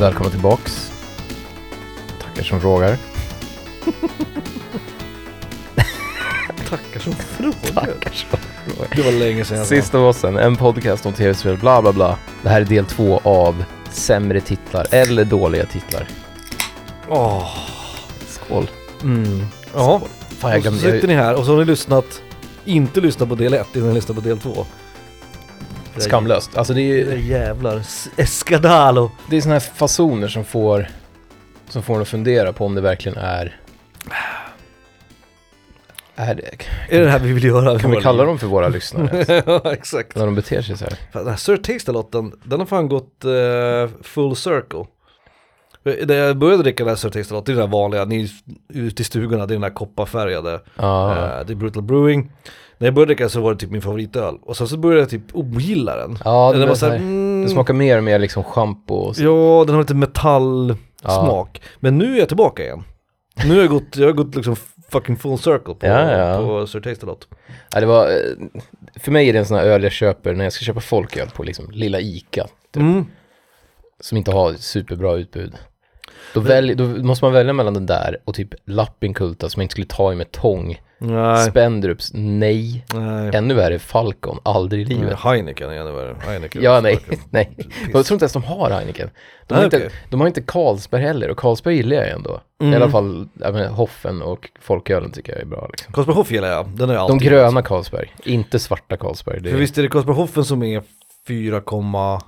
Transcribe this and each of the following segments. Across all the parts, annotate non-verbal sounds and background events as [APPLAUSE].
Välkomna tillbaks. Tackar som frågar. [LAUGHS] Tackar som frågar. Tackar som frågar. Det var länge sedan jag sa. Sist av ossen, en podcast om tv-spel, bla bla bla. Det här är del två av sämre titlar, eller dåliga titlar. Åh. Skål. Mm. Ja, Fan, jag och så glömde, sitter ni här och så har ni lyssnat, inte lyssnat på del 1 innan ni lyssnat på del 2. Skamlöst. Alltså det är ju, jävlar. Escadalo. det är såna här fasoner som får, som får en att fundera på om det verkligen är... Är det, Är det det här vi vill göra? kan vi kalla dem för våra lyssnare? [LAUGHS] ja, exakt. när de beter sig så här. Fan, Den här Sir Taste-lotten, den har fan gått eh, full circle. När jag började dricka den här Sir Taste-lot, det är den här vanliga, ni är ute i stugorna, det är den här kopparfärgade. Ja, Eh, det är Brutal Brewing. När jag började dricka så var det typ min favoritöl. Och sen så började jag typ ogilla den. ja den det, var så här, mm, det smakar mer och mer liksom schampo och så. Ja, den har lite metallsmak. Men nu är jag tillbaka igen. Nu har jag gått, jag har gått liksom fucking full circle på, Ja, ja. på Sir Taste-lot. Ja, det var, eh, för mig är det en sån här öl jag köper när jag ska köpa folköl på liksom lilla Ica. Typ, Mm. Som inte har superbra utbud. Då, välj, då måste man välja mellan den där och typ Lappinkulta som jag inte skulle ta i med tång. Nej. Spendrups, nej. Nej. Ännu värre Falcon, aldrig i livet. Heineken är ännu värre. Heineken. Ja, nej, [LAUGHS] nej. piss. Jag tror inte ens de har Heineken. De har, Nej, inte, okej. de har inte Carlsberg heller och Carlsberg gillar jag ändå. I Mm. alla fall, jag menar, Hoffen och folkölen tycker jag är bra liksom. Karlsberghoff gillar jag, den är De alltid gröna Carlsberg, inte svarta Carlsberg. Det För är visst är det Karlsberghoffen som är 4,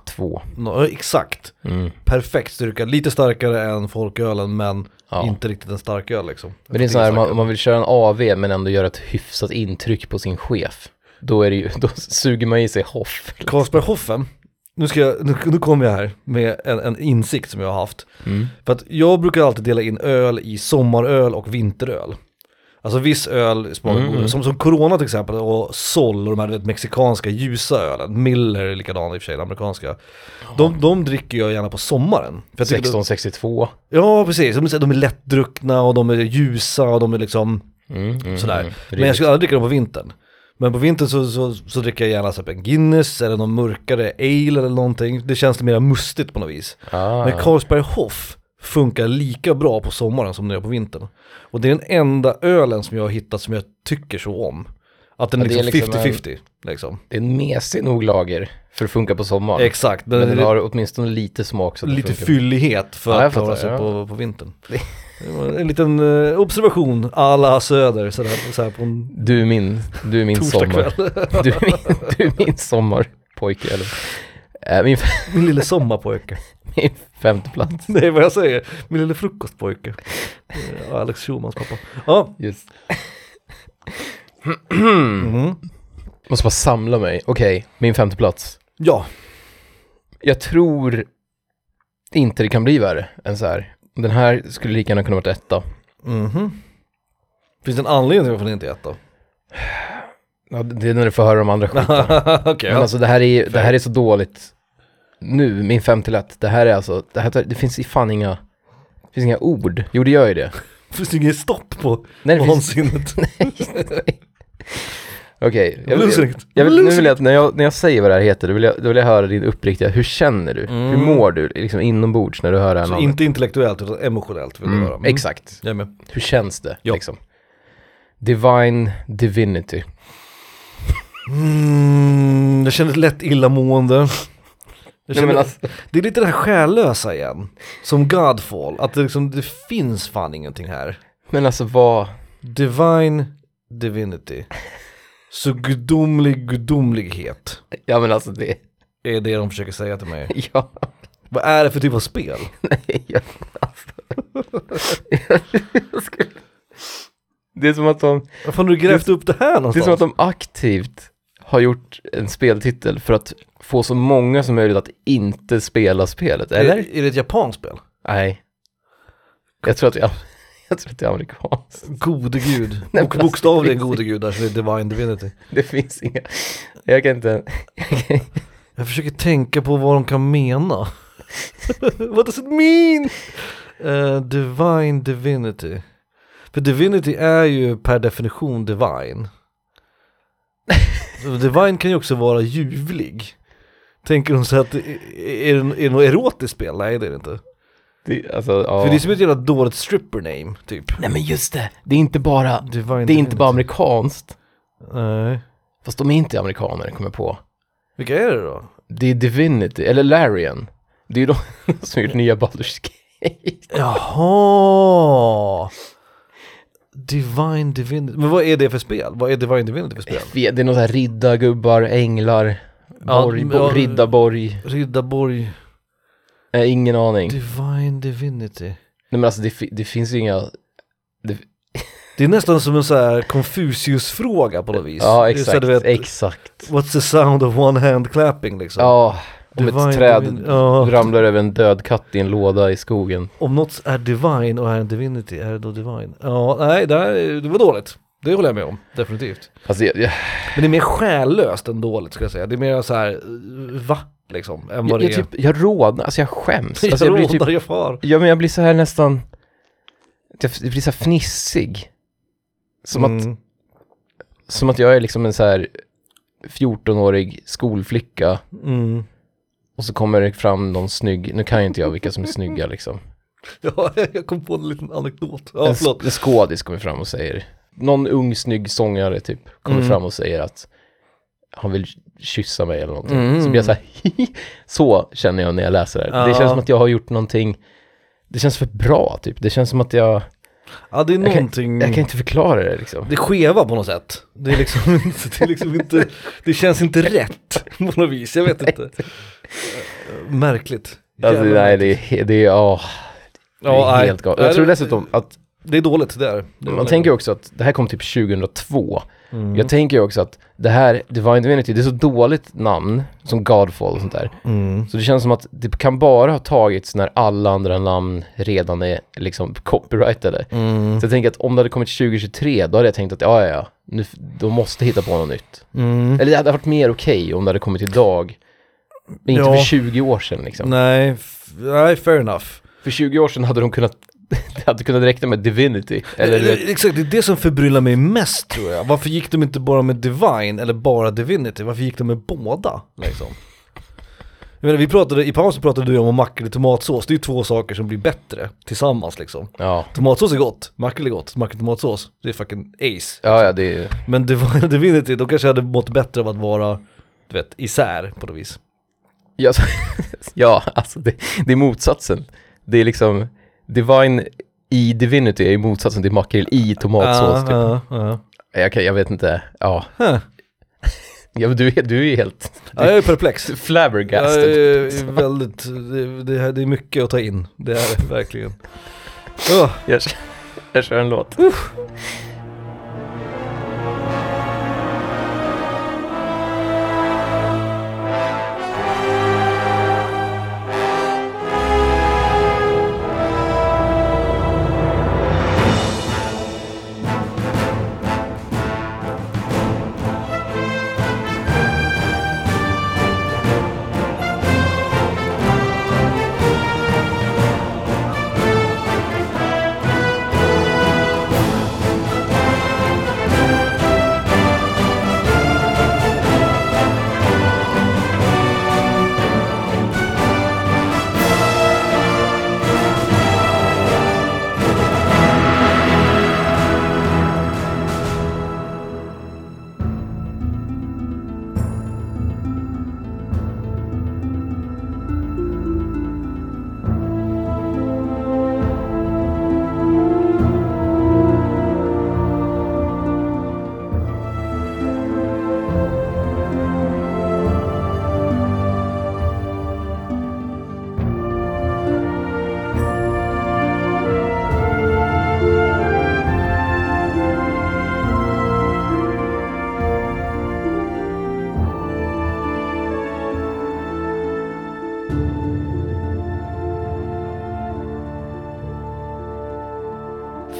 två. no, exakt. Mm. Perfekt styrka, lite starkare än folkölen men Ja. inte riktigt en stark öl liksom. Men det är så här, man, om man vill köra en AV men ändå göra ett hyfsat intryck på sin chef. Då är det ju, då suger man i sig hoff. Karlsberghoffen, nu, ska jag, nu, nu kommer jag här med en, en insikt som jag har haft. Mm. För att jag brukar alltid dela in öl i sommaröl och vinteröl. Alltså viss öl smakar Mm, mm. som, som Corona till exempel och Sol och de här vet, mexikanska ljusa ölen. Miller är likadan i och för sig, den amerikanska. De, de dricker jag gärna på sommaren. För jag tycker 1662. Ja, precis. De är, de är lättdruckna och de är ljusa och de är liksom Mm, mm, sådär. mm. Men jag skulle aldrig dricka dem på vintern. Men på vintern så, så, så dricker jag gärna så en Guinness eller någon mörkare ale eller någonting. Det känns lite mer mustigt på något vis. Ah. Men Carlsberg Hoff funkar lika bra på sommaren som det gör på vintern. Och det är den enda ölen som jag har hittat som jag tycker så om. Att den Ja, är liksom liksom 50-50 liksom. Det är en mesig nog lager för att funka på sommaren. Exakt, men, Men den det- har åtminstone lite smak så lite fyllighet för Ja, att klara sig ja. på, på vintern. En liten uh, observation alla söder sådär, sådär på en Du är min, du är min sommar. Du är min, du är min sommarpojke eller? Äh, min, [LAUGHS] Min lille sommarpojke. [LAUGHS] min femte plats. Det är vad jag säger. Min lille frukostpojke. Eh, Alex Schulmans pappa. Ja. Just. Mm. Måste bara samla mig. Okej, min femte plats. Ja. Jag tror inte det kan bli värre än så här. Den här skulle lika gärna kunna varit etta. Mhm. Finns det en anledning till varför det inte är ett då? Ja, det är när du får höra de andra [LAUGHS] skiten. Okej. Men ja. alltså det här, är, det här är så dåligt. Nu, min fem till ett. Det här är alltså, det, här, det finns fan inga, det finns inga ord. Jo det gör ju det. [LAUGHS] Finns det inget stopp på Nej finns, vansinnet? [LAUGHS] okej. Jag, vill- Lusigt. jag vill, nu vill jag när jag, när jag säger vad det här heter, då vill jag, då vill jag höra din uppriktiga, hur känner du? Hur Mm. mår du liksom inombords när du hör det här Så namnet? inte intellektuellt utan emotionellt vill du Mm, höra. Mm. Exakt. Jag. Hur känns det Ja. liksom? Divine Divinity. Mm, jag känner ett lätt illamående. Nej, känner, men alltså, Det är lite det här själlösa igen. Som Godfall, att det, liksom, det finns fan ingenting här. men alltså vad, Divine Divinity. Så gudomlig gudomlighet ja men alltså det, är det de försöker säga till mig. [LAUGHS] ja, Vad är det för typ av spel? [LAUGHS] nej, jag, alltså. jag skulle, det är som att de, Var fan har du grävt upp det här det är någonstans? som att de aktivt har gjort en speltitel för att få så många som möjligt att inte spela spelet, eller? Är, är det ett japanskt spel? Nej. Jag tror att jag, [LAUGHS] jag tror att det är amerikanskt. Gode gud. [LAUGHS] Nej, Och alltså, bokstavligen gode gud där så det är Divine Divinity. Det finns inga, jag kan inte, jag kan, Jag försöker tänka på vad de kan mena. [LAUGHS] What does it mean? Eh, divine Divinity. För Divinity är ju per definition divine. Divine kan ju också vara ljuvlig. Tänker de så att, är, det, är det något erotiskt spel? Nej det är det inte. Det, alltså, ja. För det är som ett jävla dåligt stripper name, typ. Nej men just det, det är inte bara, Divine det är inte bara amerikanskt. Nej. Fast de är inte amerikaner, kommer jag på. Vilka är det då? Det är Divinity, eller Larian. Det är de [LAUGHS] som gjort nya Baldur's Gate. Jaha! Divine Divinity. Men vad är det för spel? Vad är Divine Divinity för spel? Det är några så här riddargubbar, änglar, Ja, borg, ja, riddarborg. Riddarborg, Eh, ingen aning. Divine Divinity. Nej men alltså det, det finns ju inga... [LAUGHS] Det är nästan som en så här Confucius-fråga på något vis. Ja Det exakt, vet, exakt. What's the sound of one hand clapping liksom? Ja, om Divine ett träd Divin- ja. ramlar över en död katt i en låda i skogen. Om något är divine och är en divinity, är det då divine? Ja, nej, det, här, det var dåligt. Det håller jag med om, definitivt. Alltså jag, jag, Men det är mer själlöst än dåligt ska jag säga. Det är mer så här, va? Liksom, än jag, vad jag, det är. typ, jag rådnar, alltså jag skäms. Jag Alltså jag blir typ, jag far. ja men jag blir så här nästan, jag blir så här fnissig. Som att Mm. Som att jag är liksom en så här 14-årig skolflicka Mm. Och så kommer det fram någon snygg, nu kan ju inte jag vilka som är snygga [LAUGHS] liksom. Ja, jag kom på en liten anekdot. Ja, en, förlåt. en skådis kommer fram och säger, någon ung snygg sångare typ, kommer Mm. fram och säger att han vill kyssa mig eller någonting. Mm. Så blir jag så här, [LAUGHS] så känner jag när jag läser det här. Det Ja. känns som att jag har gjort någonting, det känns för bra typ. Det känns som att jag, Ja, det är jag kan, någonting. jag kan inte förklara det liksom. Det skeva på något sätt. Det är liksom [LAUGHS] det är liksom inte, det känns inte rätt på något vis. Jag vet inte. Märkligt. Alltså, nej, märkligt. det är, det är, åh, det är Ja, helt galet. Jag tror dessutom att Det är dåligt, det är det. det. Man tänker också att det här kom typ 2002. Mm. Jag tänker också att det här, Divine Divinity, det är så dåligt namn som Godfall och sånt där. Mm. Så det känns som att det kan bara ha tagits när alla andra namn redan är liksom copyrightade. Mm. Så jag tänker att om det hade kommit 2023, då hade jag tänkt att ja, ja, ja, nu, de måste hitta på något nytt. Mm. Eller det hade varit mer okej om det hade kommit idag. Men inte Ja. för 20 år sedan liksom. Nej, nej, fair enough. För 20 år sedan hade de kunnat, det [LAUGHS] hade kunnat räcka med Divinity. Eller du vet, Eh, Exakt, det är det som förbryllar mig mest tror jag. Varför gick de inte bara med Divine eller bara Divinity? Varför gick de med båda? Liksom? Jag menar, vi pratade, I pausen pratade du om makrill och tomatsås, det är ju två saker som blir bättre tillsammans liksom. ja. Tomatsås är gott, makrill är gott, makrill och tomatsås, det är fucking ace. Ja, ja, det är Men Divine och [LAUGHS] Divinity, de kanske hade mått bättre av att vara, du vet, isär på något vis. Ja, så, [LAUGHS] ja alltså det, det är motsatsen. Det är liksom, Divine i Divinity är ju motsatsen till makrill i tomatsås. typ. Ja, ja, Jag, kan, jag vet inte, ja. Huh. [LAUGHS] ja men du, är- du är ju helt ja. Jag är perplex. [LAUGHS] Jag flabbergasted. är väldigt, det, det, här- det är mycket att ta in, det är det verkligen. Åh. Jag, jag kör en låt.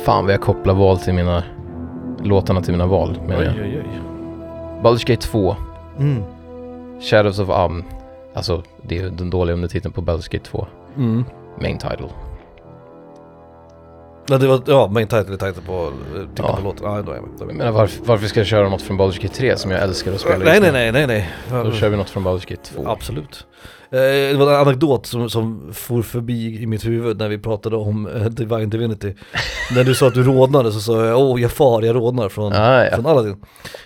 Fan vad jag kopplar val till mina, låtarna till mina val menar jag. Oj, oj, oj. Baldur's Gate 2, Mm. Shadows of Am, alltså det är den dåliga undertiteln på Baldur's Gate 2, Mm. main title. Nej, det var, ja, main title är title på, eh, titta Ja. på låten. Ja, då är jag med. Då är jag med. Men varför, varför ska jag köra något från Baldur's Gate 3 som jag älskar att spela Nej, nej, nej, nej, nej. Då kör vi något från Baldur's Gate 2. Absolut. Eh, det var en anekdot som, som for förbi i mitt huvud när vi pratade om eh, Divine Divinity. [LAUGHS] när du sa att du rodnade så sa jag, åh jag far, jag rodnar från, Ah, ja. från Aladdin.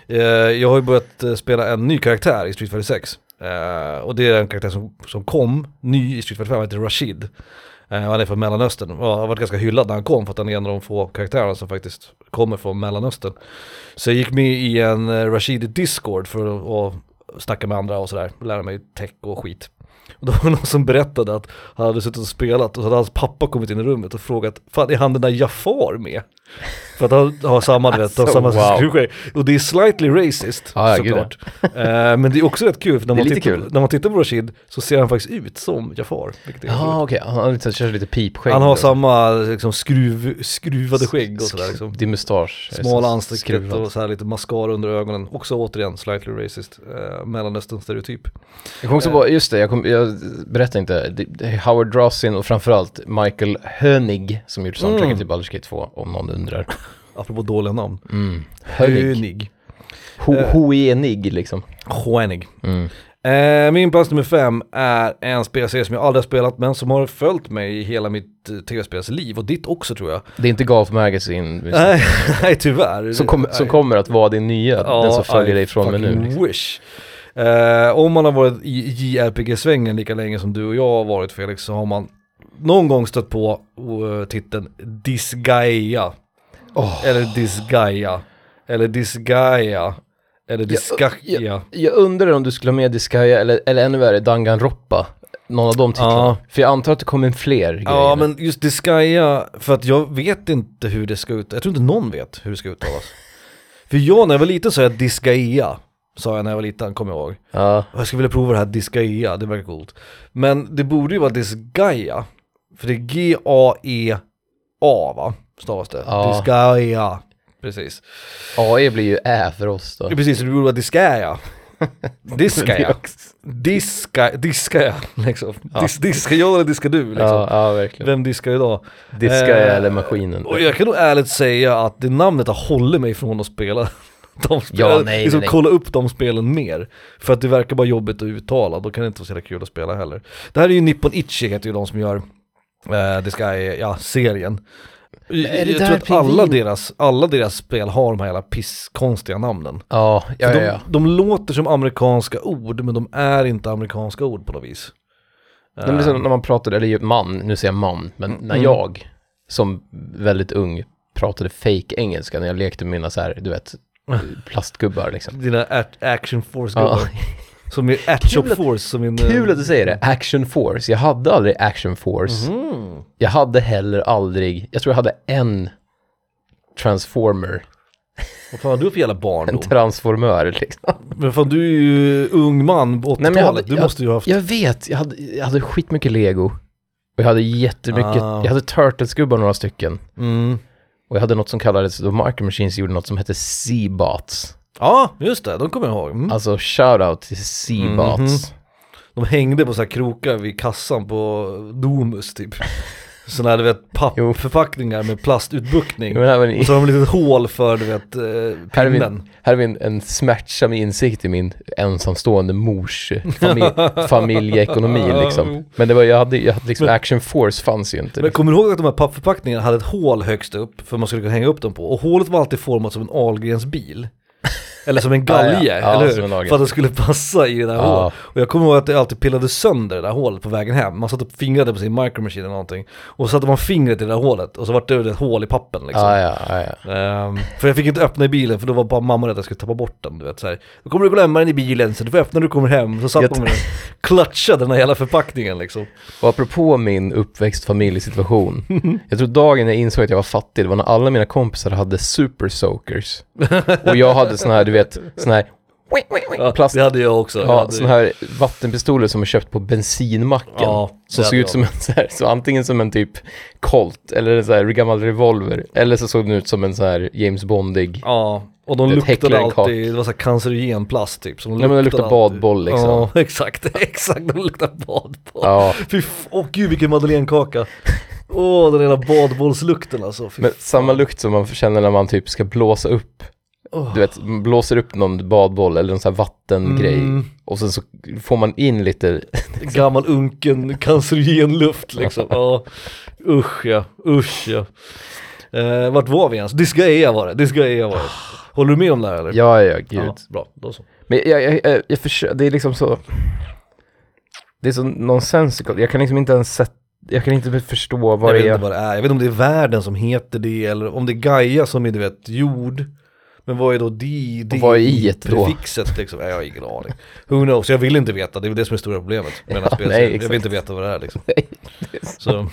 Eh, jag har ju börjat eh, spela en ny karaktär i Street Fighter 6. Eh, och det är en karaktär som, som kom ny i Street Fighter 5, han heter Rashid. Eh, han är från Mellanöstern och har varit ganska hyllad när han kom för att han är en av de få karaktärerna som faktiskt kommer från Mellanöstern. Så jag gick med i en eh, Rashid Discord för att snacka med andra och sådär, lära mig tech och skit. Och då var det någon som berättade att han hade suttit och spelat och så hade hans pappa kommit in i rummet och frågat Fan är han den där Jafar med? För att han har samma, vet, Alltså, samma wow. skruvskägg. Och det är slightly racist Ja, ja, gud, såklart. [LAUGHS] Eh, men det är också rätt kul för när man, tittar, kul. när man tittar på Rashid så ser han faktiskt ut som Jafar. Ja, okej. Han har lite, kör lite pipskägg. Han har samma liksom, skruv, skruvade skägg och sådär liksom. Det är mustasch. Smala ansiktet och så här lite mascara under ögonen. Också återigen slightly racist. Eh, Mellanöstern stereotyp. Jag kom också på, just det, jag, kom, jag berättade inte. Howard Drossin och framförallt Michael Hönig som gjort soundtracken Mm. till Baldur's Gate 2, om någon undrar. Apropå dåliga namn. Mm. Hönig. Eh. hoenig liksom. Hönig. Mm. Eh, min plats nummer fem är en spelserie som jag aldrig har spelat men som har följt mig i hela mitt eh, tv-spelsliv och ditt också tror jag. Det är inte Golf Magazine [LAUGHS] Nej, nej tyvärr. som, kom, som kommer att vara din nya, den som följer I dig från och med nu. Liksom. wish. Eh, om man har varit i JRPG-svängen lika länge som du och jag har varit Felix så har man någon gång stött på uh, titeln Disgaea. Åh. Eller Disgaea. Eller Disgaea. Eller Disgaea. Jag undrar om du skulle ha med Disgaea eller, eller ännu värre Danganronpa. Någon av de titlarna. Ja. För jag antar att det kommer fler grejer. Ja men just Disgaea, för att jag vet inte hur det ska ut, jag tror inte någon vet hur det ska uttalas. [LAUGHS] för jag när jag var liten sa jag Disgaea, sa jag när jag var liten, kommer jag ihåg. Ja. Jag skulle vilja prova det här Disgaea, det verkar coolt. Men det borde ju vara Disgaea, för det är G-A-E-A va? Stavas det. Ja. Disgaea, precis. AE blir ju Ä för oss då. Precis, det borde vara Disgaea. Också- [LAUGHS] Diska, diska liksom. Ja. Dis, diska jag eller diska du liksom. Ja, ja, verkligen. Vem diskar idag? Disgaea Eh, eller maskinen. Och jag kan nog ärligt säga att det namnet har hållit mig från att spela [LAUGHS] de spelen, Ja, nej, liksom nej, nej. kolla upp de spelen mer. För att det verkar bara jobbigt att uttala, då kan det inte vara så jävla kul att spela heller. Det här är ju Nippon Ichi heter ju de som gör eh, ja, serien. är det jag där tror att alla deras, alla deras spel har de här jävla pisskonstiga namnen. Ja, ja, För ja, de, ja. de låter som amerikanska ord, men de är inte amerikanska ord på något vis. Nej, men det är som när man pratade, eller man, nu säger jag man, men när Mm. jag som väldigt ung pratade fake engelska när jag lekte med mina så här, du vet, [LAUGHS] plastgubbar liksom. Dina act- action force Ja. [LAUGHS] Som är Atch Kul att- Force som en... Kul att du säger det, Action Force. Jag hade aldrig Action Force. Mhm. Jag hade heller aldrig, jag tror jag hade en Transformer, Vad fan har du för jävla en barndom? transformör liksom. Men fan du är ju ung man på 80-talet, Nej, men jag hade- du jag- måste ju ha haft... Jag vet, jag hade, jag hade skitmycket lego. Och jag hade jättemycket, Ah. jag hade Turtles-gubbar några stycken. Mm. Och jag hade något som kallades, då Marker Machines gjorde något som hette C-Bots. Ja, just det, de kommer jag ihåg. Mm. Alltså shoutout till C-Bots. Mhm. De hängde på så här krokar vid kassan på Domus typ. [LAUGHS] Sådana här du vet pappförpackningar med plastutbuktning. Men Och så har de ett litet hål för du vet eh, här är pinnen. min, här är min, en smärtsam insikt i min ensamstående mors familj, [LAUGHS] familjeekonomi liksom. Men det var, jag hade, jag hade liksom, Men- Action Force fanns ju inte. Men kommer du ihåg att de här pappförpackningarna hade ett hål högst upp för man skulle kunna hänga upp dem på? Och hålet var alltid format som en Ahlgrens bil. Eller som en galge, Ja, eller hur? För att det skulle passa i det där hålet. Och jag kommer ihåg att det alltid pillade sönder det där hålet på vägen hem. Man satt och fingrade på sin micro machine eller någonting. Och så satte man fingret i det där hålet och så var det ett hål i pappen liksom. Ehm, för jag fick inte öppna i bilen för då var bara mamma rädd att jag skulle tappa bort den, du vet så här. Då kommer du glömma den i bilen så du får öppna när du kommer hem. Så satt Jag man med den, [LAUGHS] clutchade den här hela förpackningen liksom. Och apropå min uppväxt familjesituation. [LAUGHS] jag tror dagen jag insåg att jag var fattig, det var när alla mina kompisar hade super soakers. Och jag hade såna här, vet, såna här Ja, plast, det hade jag också. Ja, hade- såna här vattenpistoler som är köpt på bensinmacken. Ja, som såg ut som en så här, så antingen som en typ Colt eller en så här gammal revolver. Eller så såg den ut som en så här James Bondig. Ja, och de luktade alltid, det var så här cancerogen plast typ. Som de Nej, men det luktar alltid. badboll, liksom. Ja, [LAUGHS] exakt, [LAUGHS] exakt, de luktar badboll. Ja, Fy åh gud vilken madeleinekaka. Åh, den lilla badbollslukten alltså. Fy Men fan. samma lukt som man känner när man typ ska blåsa upp, Du vet, blåser upp någon badboll eller en sån här vattengrej Mm, och sen så får man in lite, [LAUGHS] gammal unken cancerogen luft liksom. [LAUGHS] Ja, usch ja, usch ja. Eh, vart var vi ens? Disgaea var det, Disgaea var det. Håller du med om det här eller? ja ja gud. Ja, bra, då så. Men jag, jag, jag, jag försöker, det är liksom så, det är så nonsensical, jag kan liksom inte ens sätta, jag kan inte förstå vad jag vet det inte är. vad det är, jag vet inte om det är världen som heter det eller om det är Gaia som är du vet jord. Men vad är då di, di, vad är i-et då? prefixet liksom? Jag har ingen aning. Who knows, jag vill inte veta, det är det som är stora problemet med den Ja, spelserien. nej, Jag vill inte veta vad det är liksom. [LAUGHS] Nej, det är så-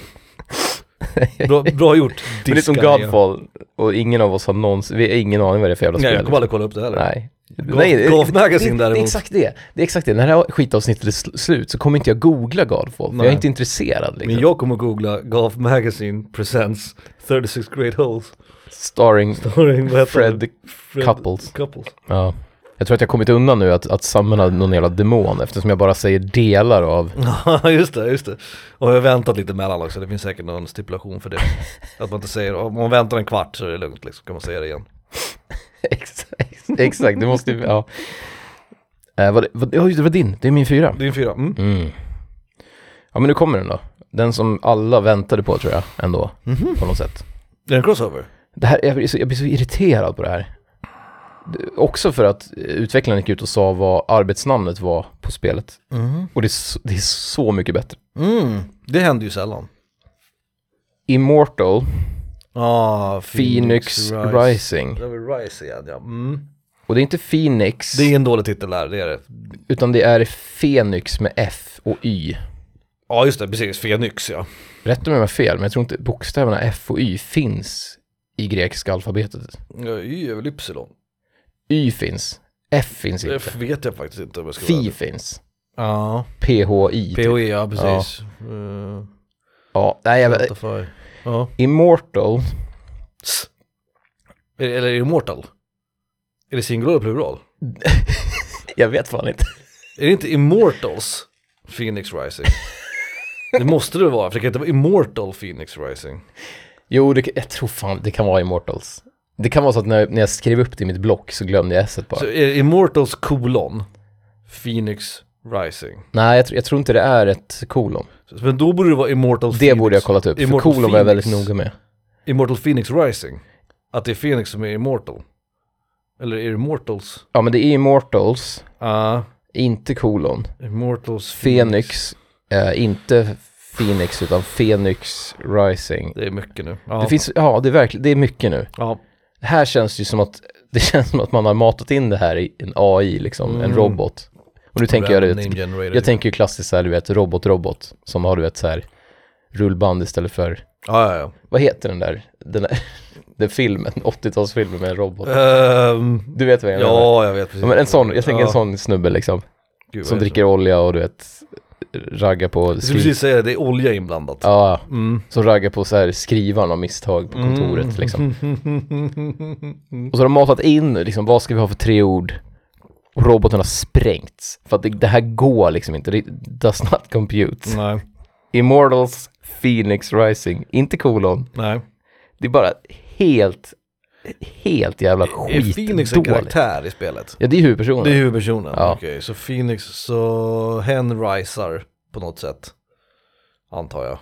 Så, bra, bra gjort. [LAUGHS] Men det är som. Godfall och ingen av oss har någonsin, vi har ingen aning vad det är för jävla Nej, spel. jag kommer aldrig kolla upp det heller. Nej. Golf- Nej, det- Golf Magazine det, det, däremot. är exakt det. Det är exakt det. När det här skitavsnittet är sl- slut så kommer inte jag googla Godfall, Nej. jag är inte intresserad liksom. Men jag kommer googla Golf Magazine presents 36 Great Holes. Starring Starring, Fred det? Fred Couples. Couples. Ja. Jag tror att jag kommit undan nu att, att samla någon jävla demon eftersom jag bara säger delar av [LAUGHS] Ja just det, just det. Och jag har väntat lite mellan också, det finns säkert någon stipulation för det. [LAUGHS] Att man inte säger, om man väntar en kvart så är det lugnt liksom, kan man säga det igen. [LAUGHS] exakt, exakt, det måste ju, ja. Eh, vad, vad, ja, just det var din, det är min fyra. Det en fyra. Mm. Mm. Ja men nu kommer den då. Den som alla väntade på tror jag ändå, Mhm. på något sätt. Det är en crossover. Det här, jag, blir så, jag blir så irriterad på det här. Också för att utvecklaren gick ut och sa vad arbetsnamnet var på spelet. Mm. Och det är, så, det är så mycket bättre. Mm. Det händer ju sällan. Immortal, Ah, Phoenix, Rising. Det var Rise igen ja. Mm. Och det är inte Phoenix, Det är en dålig titel där, det är det. utan det är Fenix med F och Y. Ja just det, precis. Phoenix ja. Rätt om jag har fel, men jag tror inte bokstäverna F och Y finns i grekiska alfabetet. ja Y är väl Ypsilon. Y finns, F finns inte, vet jag faktiskt inte om jag ska vara Fi ärlig. finns, Ja, PHI. typ. POE ja precis. Uh, Ja, nej jag vet. Ja. Immortal, Eller är det Immortal? Är det singular eller plural? [LAUGHS] jag vet fan inte. Är det inte Immortals Phoenix Rising? det måste det vara, för det kan inte vara Immortal Phoenix Rising. Jo, det, jag tror fan det kan vara Immortals. Det kan vara så att när, när jag skrev upp det i mitt block så glömde jag S bara. Så är det Immortals kolon Phoenix Rising. Nej, jag, jag tror inte det är ett kolon. Men då borde det vara Immortal Det Phoenix. borde jag kollat upp, för Immortal kolon var jag väldigt Phoenix. noga med. Immortal Phoenix Rising. Att det är Phoenix som är Immortal. Eller är det Immortals? Ja, men det är Immortals, Ja, inte kolon. Immortals Phoenix, eh, inte Phoenix utan Phoenix Rising. Det är mycket nu. Ja. Det finns, ja det är verkligen, det är mycket nu. ja. Det här känns ju som att, [LAUGHS] det känns som att man har matat in det här i en AI liksom, en Mm. robot. Och nu tänker jag, vet, jag tänker ju klassiskt så här, du vet, robot-robot, som har du vet så här rullband istället för, Ja, ja, vad heter den där, den där, [LAUGHS] den filmen, 80-talsfilmen med en robot. ja. Ehm, Du vet vad jag menar? ja, jag vet precis. Ja, men en sån, jag tänker en Ja. sån snubbe liksom, Gud, som det? dricker olja och du vet, raggar på, Jag skulle precis säga det, det är olja inblandat. ja, Mm. som raggar på så här skrivaren av misstag på kontoret Mm. liksom. Och så har de matat in, liksom, vad ska vi ha för tre ord? Och roboten har sprängts. För att det, det här går liksom inte, det does not compute. Nej, Immortals, Phoenix Rising, inte kolon. nej. Det är bara helt, helt jävla Är Phoenix en karaktär i spelet? Ja, det är huvudpersonen. Det är huvudpersonen? Ja. Okej, så Phoenix, så hen risar på något sätt. Antar jag.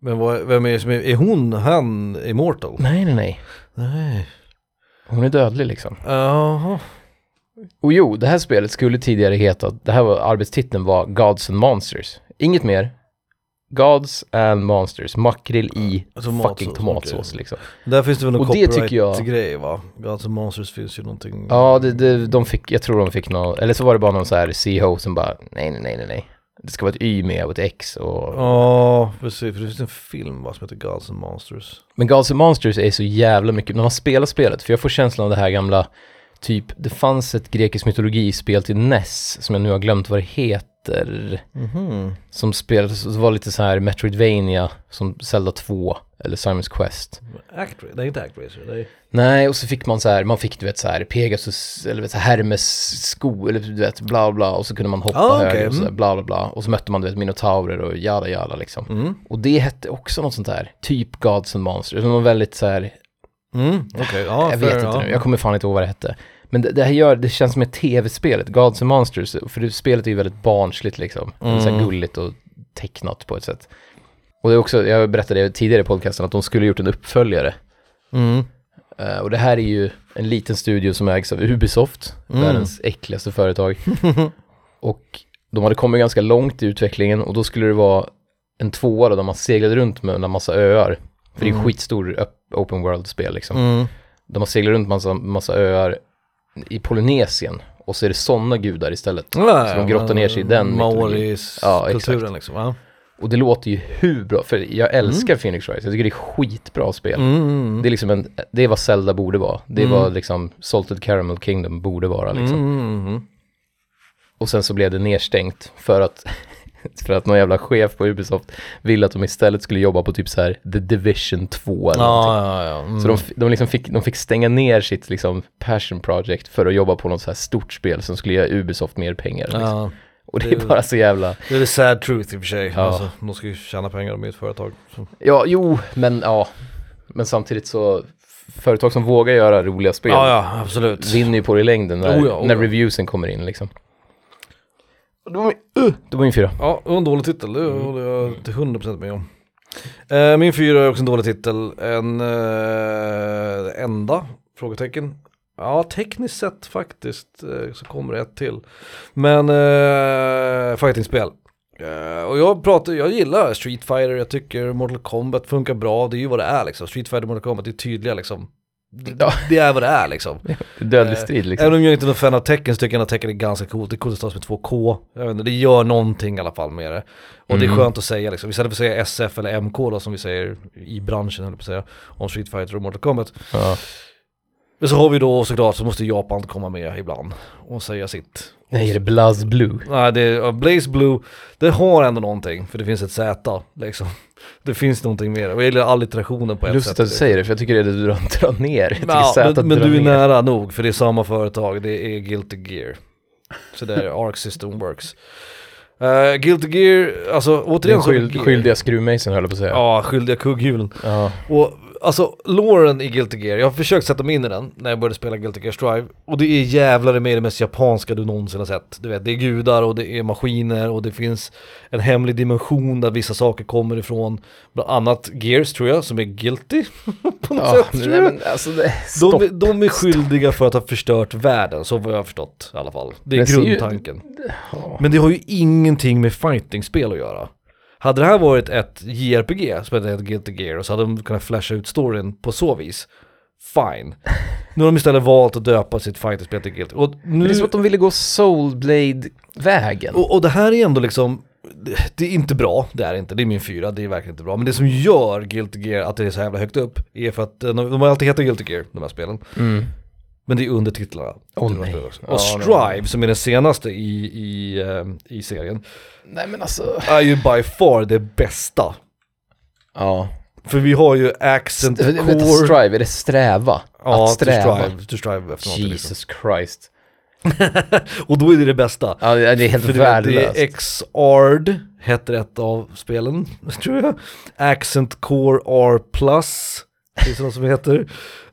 Men vad, vem är som är, är hon, han, immortal? Nej, nej, nej. Nej. Hon är dödlig liksom. Jaha. Och jo, det här spelet skulle tidigare heta, det här var arbetstiteln var Gods and Monsters. Inget mer. Gods and Monsters, makrill i Tomatsås, fucking tomatsås okej. liksom. Där finns det väl någon tycker jag- copyright-grej va? Gods and Monsters finns ju någonting. Ja, det, det, de fick, jag tror de fick någon, eller så var det bara någon så här CEO som bara, nej, nej, nej, nej. Det ska vara ett Y med och ett X och... Ja, precis. För det finns en film va, som heter Gods and Monsters. Men Gods and Monsters är så jävla mycket, när man spelar spelet, för jag får känslan av det här gamla, typ, det fanns ett grekisk mytologispel till NES, som jag nu har glömt vad det heter. heter, Mhm. som spelades, som var lite så här Metroidvania, som Zelda 2, eller Simon's Quest. Actra- nej inte Actracer, det är... Nej, och så fick man så här, man fick du vet så här Pegasus, eller vet, så här, Hermes sko, eller du vet bla bla, och så kunde man hoppa Ah, okej, högre och så här, mm. bla bla bla. Och så mötte man du vet minotaurer och jada jada liksom. Mm. Och det hette också något sånt där, typ Gods and Monsters, det var väldigt så här, Mm. Okej, ja. jag vet inte ja. nu, jag kommer fan inte ihåg vad det hette. Men det, det här gör, det känns som ett tv-spelet, Gods and Monsters, för det, spelet är ju väldigt barnsligt liksom. Mm. Så gulligt och tecknat på ett sätt. Och det är också, jag berättade tidigare i podcasten, att de skulle gjort en uppföljare. Mm. Eh, och det här är ju en liten studio som ägs av Ubisoft, Mm. världens äckligaste företag. [LAUGHS] och de hade kommit ganska långt i utvecklingen och då skulle det vara en tvåa då, där man seglade runt med en massa öar. För det är Mm. skitstor open world-spel liksom. Mm. De har seglat runt massa, massa öar i Polynesien och så är det sådana gudar istället. Ja, Så de grottar ner sig i den mytologin. Maoris Ja, liksom. Ja. Och det låter ju hur bra, för jag älskar Phoenix Rise, jag tycker det är skitbra spel. Mm. Mm. Det är liksom en, det är vad Zelda borde vara. Det är Mm. vad liksom Salted Caramel Kingdom borde vara liksom. Mm. Mm. Och sen så blev det nedstängt för att, [LAUGHS] för att någon jävla chef på Ubisoft ville att de istället skulle jobba på typ så här The Division 2 eller någonting. Ja, ja. Mm. Så de, de, liksom fick, de fick stänga ner sitt liksom passion project för att jobba på något så här stort spel som skulle ge Ubisoft mer pengar. Liksom. Ja, Och det det är är- bara så jävla, det är the sad truth i och för sig. Ja. Alltså, de ska ju tjäna pengar med ett företag. Så. ja jo, men ja. Men samtidigt så, företag som vågar göra roliga spel Ja, ja, absolut. vinner ju på det i längden när, Oh ja, oh när reviewsen kommer in liksom. Det var, min- uh, det var min fyra. Ja, det var en dålig titel, det håller jag till 100% med om. Eh, min fyra är också en dålig titel, en eh, enda? Frågetecken. Ja, tekniskt sett faktiskt eh, så kommer det ett till. Men eh, fightingspel. Eh, och jag pratar, jag gillar Street Fighter, jag tycker Mortal Kombat funkar bra, det är ju vad det är liksom. Street Fighter och Mortal Kombat är tydliga liksom. Det, det är vad det är liksom. [LAUGHS] Dödlig Eh, strid liksom. Även om jag inte är någon fan av tecken så tycker jag att tecken är ganska coolt. Det är coolt att stavas med två K. Jag vet inte, det gör någonting i alla fall med det. Och det är Mm. skönt att säga liksom. Istället för att säga SF eller MK då som vi säger i branschen, jag på att säga, om Street Fighter och Mortal Kombat. Ja. Men så har vi då såklart så måste Japan komma med ibland och säga sitt. Nej, är det Blaz Blue? Nej, det är, Blaze Blue, det har ändå någonting, för det finns ett Z liksom. Det finns någonting mer, och jag gillar allitterationen på ett Lustigt sätt. att du säger det, för jag tycker det är det du drar, [LAUGHS] ner. Ja, men, men du är ner. nära nog, för det är samma företag, det är Guilty Gear. Så det är [LAUGHS] Arc System Works. Uh, Guilty Gear, alltså återigen Den skyld, skyldiga skruvmejseln höll jag på att säga. Ja, skyldiga kugghjulen. Ja. Och alltså, Lauren i Guilty Gear, jag har försökt sätta mig in i den när jag började spela Guilty Gear Strive. Och det är jävlar med det mest japanska du någonsin har sett. Du vet, det är gudar och det är maskiner och det finns en hemlig dimension där vissa saker kommer ifrån. Bland annat Gears tror jag, som är Guilty. [LAUGHS] på något Ja, sätt, nej, men alltså det, De, stopp. är- de är skyldiga för att ha förstört världen, så vad jag har förstått i alla fall. Det är Men ser ju- grundtanken. Ja. Men det har ju ingenting med fightingspel att göra. Hade det här varit ett JRPG som hette Guilty Gear och så hade de kunnat flasha ut storyn på så vis. Fine. Nu har de istället valt att döpa sitt fightingspel till Guilty. Och, nu, det är som att de ville gå Soulblade-vägen. och, och det här är ändå liksom, det- är inte bra, det är det inte, det är min fyra, det är verkligen inte bra. Men det som gör Guilty Gear att det är så jävla högt upp är för att de, de har alltid hetat Guilty Gear, de här spelen. Mm. Men det är under titlarna. Åh, till de här nej. spelen också. Ja, och. Strive, som är den senaste i, i, eh, i serien, Nej men alltså. är ju by far det bästa. Ja. För vi har ju accent core. strive, är det sträva? ja, att to sträva? strive, to strive efter liksom. Jesus Christ. [LAUGHS] Och då är det det bästa. Ja, det är helt För värdelöst. det är X-Ard, heter ett av spelen, [LAUGHS] tror jag. Accent Core R+, finns det något som heter.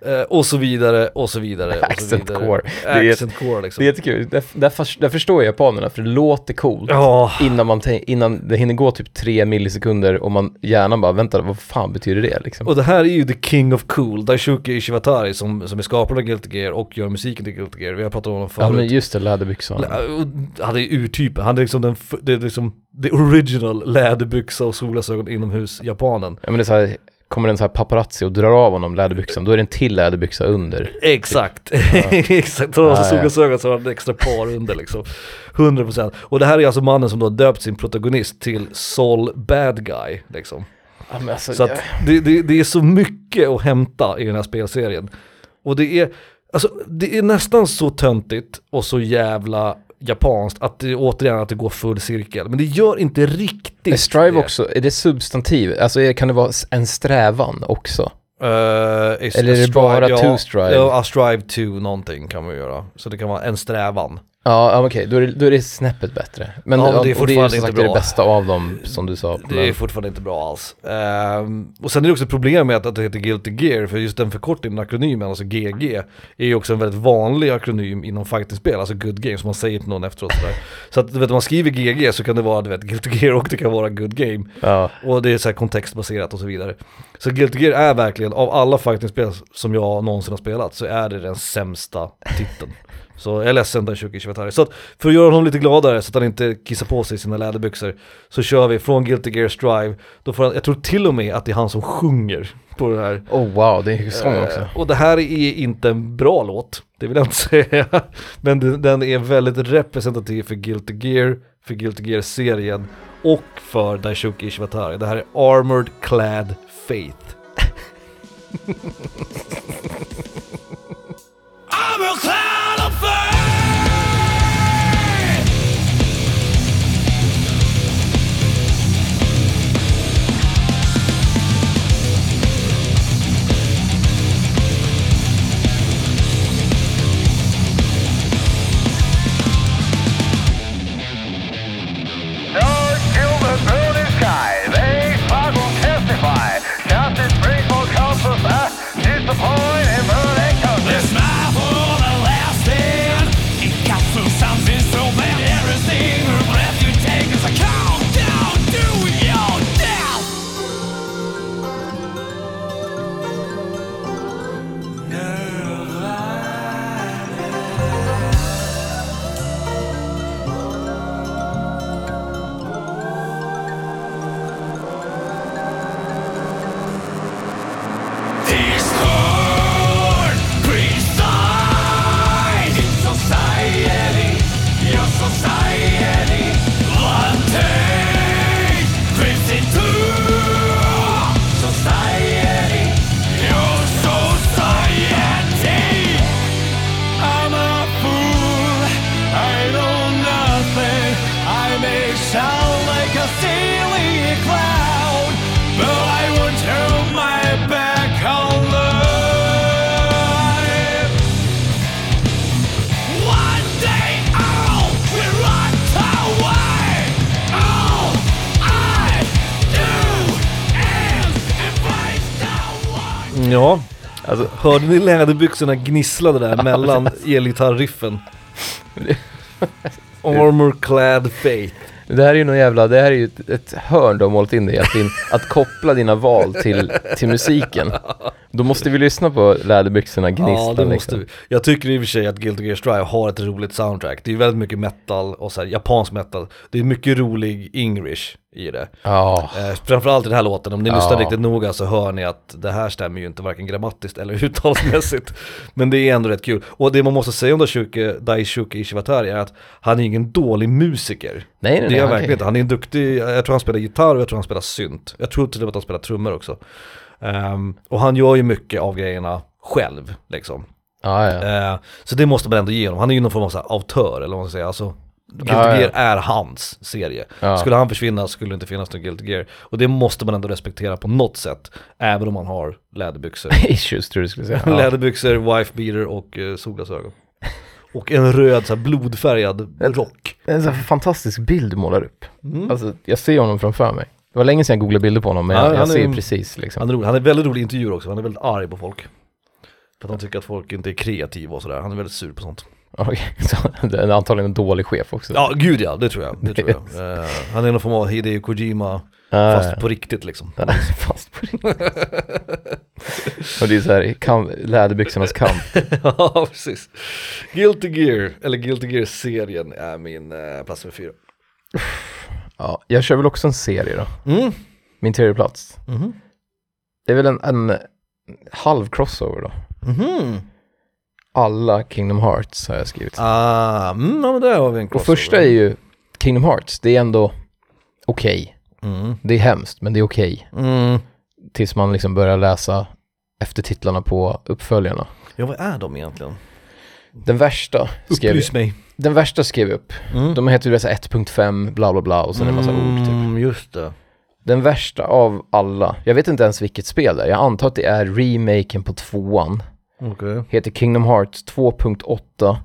Eh, och så vidare, och så vidare, och så Accent vidare. Core. Det är- Accent Core liksom. Det är jättekul. Där, där, förs- där förstår jag japanerna, för det låter coolt. Ja, Innan, man innan det hinner gå typ tre millisekunder och man hjärnan bara, vänta, vad fan betyder det liksom? och det här är ju the king of cool, Daishuki Ishiwatari som, som är skaparen av Guilty Gear och gör musiken till Guilty Gear. Vi har pratat om honom förut. Ja men just det, läderbyxan. Han är urtypen, han är liksom den, det är liksom the original läderbyxa och solglasögon inomhus japanen. Ja men det är så här, kommer en så här paparazzi och drar av honom läderbyxan, då är det en till läderbyxa under. Exakt, [LAUGHS] exakt. Har Ja, så ja. solglasögon så har han extra par under liksom. 100%. Och det här är alltså mannen som då har döpt sin protagonist till Sol Bad Guy liksom. Ja, alltså, Så att det, det, det är så mycket att hämta i den här spelserien. Och det är, alltså det är nästan så töntigt och så jävla japanskt, att det återigen att det går full cirkel. Men det gör inte riktigt Är strive det. också, är det substantiv? Alltså kan det vara en strävan också? Is- Eller är det bara ja, to strive? Ja, a strive to någonting kan man göra. Så det kan vara en strävan. Ja, okej, då, är det, då är det snäppet bättre. Men, Ja, men det är och det är fortfarande inte bra. det bästa av dem, som du sa. Det men- är fortfarande inte bra alls. Ehm, och sen är det också ett problem med att, att det heter Guilty Gear, för just den förkortningen, akronymen, alltså GG, är ju också en väldigt vanlig akronym inom fightingspel, alltså good game, som man säger till någon efteråt sådär. Så att du vet, om man skriver GG så kan det vara du vet, Guilty Gear och det kan vara good game. ja. Och det är så kontextbaserat och så vidare. Så Guilty Gear är verkligen, av alla fightingspel som jag någonsin har spelat, så är det den sämsta titeln. Så jag är ledsen där Shuki Shivatari. Så att för att göra honom lite gladare så att han inte kissar på sig sina läderbyxor så kör vi från Guilty Gear Strive. Då får han, jag tror till och med att det är han som sjunger på det här. Oh wow, det är ju sång också. Eh, och det här är inte en bra låt, det vill jag inte [LAUGHS] säga. Men den, den är väldigt representativ för Guilty Gear, för Guilty Gear-serien och för Daishuki Ishvatari. Det här är Armored Clad Faith. I'm a Ja, Alltså, hörde ni läderbyxorna gnisslade där mellan elgitarriffen? [LAUGHS] Armor Clad Faith. det här är ju någon jävla, det här är ju ett, ett hörn du har målat in dig, att, din, att koppla dina val till, till musiken. Då måste vi lyssna på läderbyxorna gnissla Ja, det måste liksom. vi. Jag tycker i och för sig att Guilty Gear Strive har ett roligt soundtrack. Det är väldigt mycket metal och så här, japansk metal. Det är mycket rolig English i det. Ja, Eh, framförallt i den här låten, om ni Ja. lyssnar riktigt noga så hör ni att det här stämmer ju inte varken grammatiskt eller [LAUGHS] uttalsmässigt. Men det är ändå rätt kul. Och det man måste säga om Daishuke Ishiwatari är att han är ingen dålig musiker. nej nej Det nej. är han verkligen inte. Han är en duktig, jag tror han spelar gitarr och jag tror han spelar synt. Jag tror till och med att han spelar trummor också. Ehm, och han gör ju mycket av grejerna själv liksom. Ja, ja. Eh, så det måste man ändå ge honom. Han är ju någon form av så här autör eller vad man ska säga. Alltså, Guilty Ja, ja. Gear är hans serie. Ja. Skulle han försvinna skulle det inte finnas någon Guilty Gear. Och det måste man ändå respektera på något sätt. Även om man har läderbyxor. [LAUGHS] Issues tror du skulle säga. [LAUGHS] Ja. läderbyxor, wife beater och eh, solglasögon. Och en röd så här blodfärgad rock. En här fantastisk bild målar upp. Mm. Alltså, jag ser honom framför mig. Det var länge sedan jag googlade bilder på honom, men Ja, jag, jag är ser en- precis liksom. Han är, rolig. han är väldigt rolig i intervjuer också. Han är väldigt arg på folk. För att han tycker att folk inte är kreativa och sådär. Han är väldigt sur på sånt. Okej, [LAUGHS] så det är antagligen en dålig chef också. Ja, gud ja, det tror jag. Det tror jag. [LAUGHS] Eh, han är någon form av Hideo Kojima, Ja, fast på riktigt liksom. Fast på riktigt. [LAUGHS] Och det är så här, kamp, läderbyxornas kamp. ja, precis. Guilty Gear, eller Guilty Gear-serien är min eh, plats nummer fyra. Ja, jag kör väl också en serie då. Mm. Min tredje plats. Mhm. Det är väl en, en halv crossover då. Mhm. Alla Kingdom Hearts har jag skrivit. Ah, mm, ja men där har vi en Och crossover. första är ju Kingdom Hearts, det är ändå okej. Mm. Det är hemskt, men det är okej. Mm. Tills man liksom börjar läsa efter titlarna på uppföljarna. Ja, vad är de egentligen? Den värsta skrev Upplys mig. Den värsta skrev jag upp. Mm. De heter ju så här 1.5 bla bla bla och sen en massa ord typ. Mm, just det. Den värsta av alla, jag vet inte ens vilket spel det är. Jag antar att det är remaken på tvåan. Okej. Heter Kingdom Hearts 2.8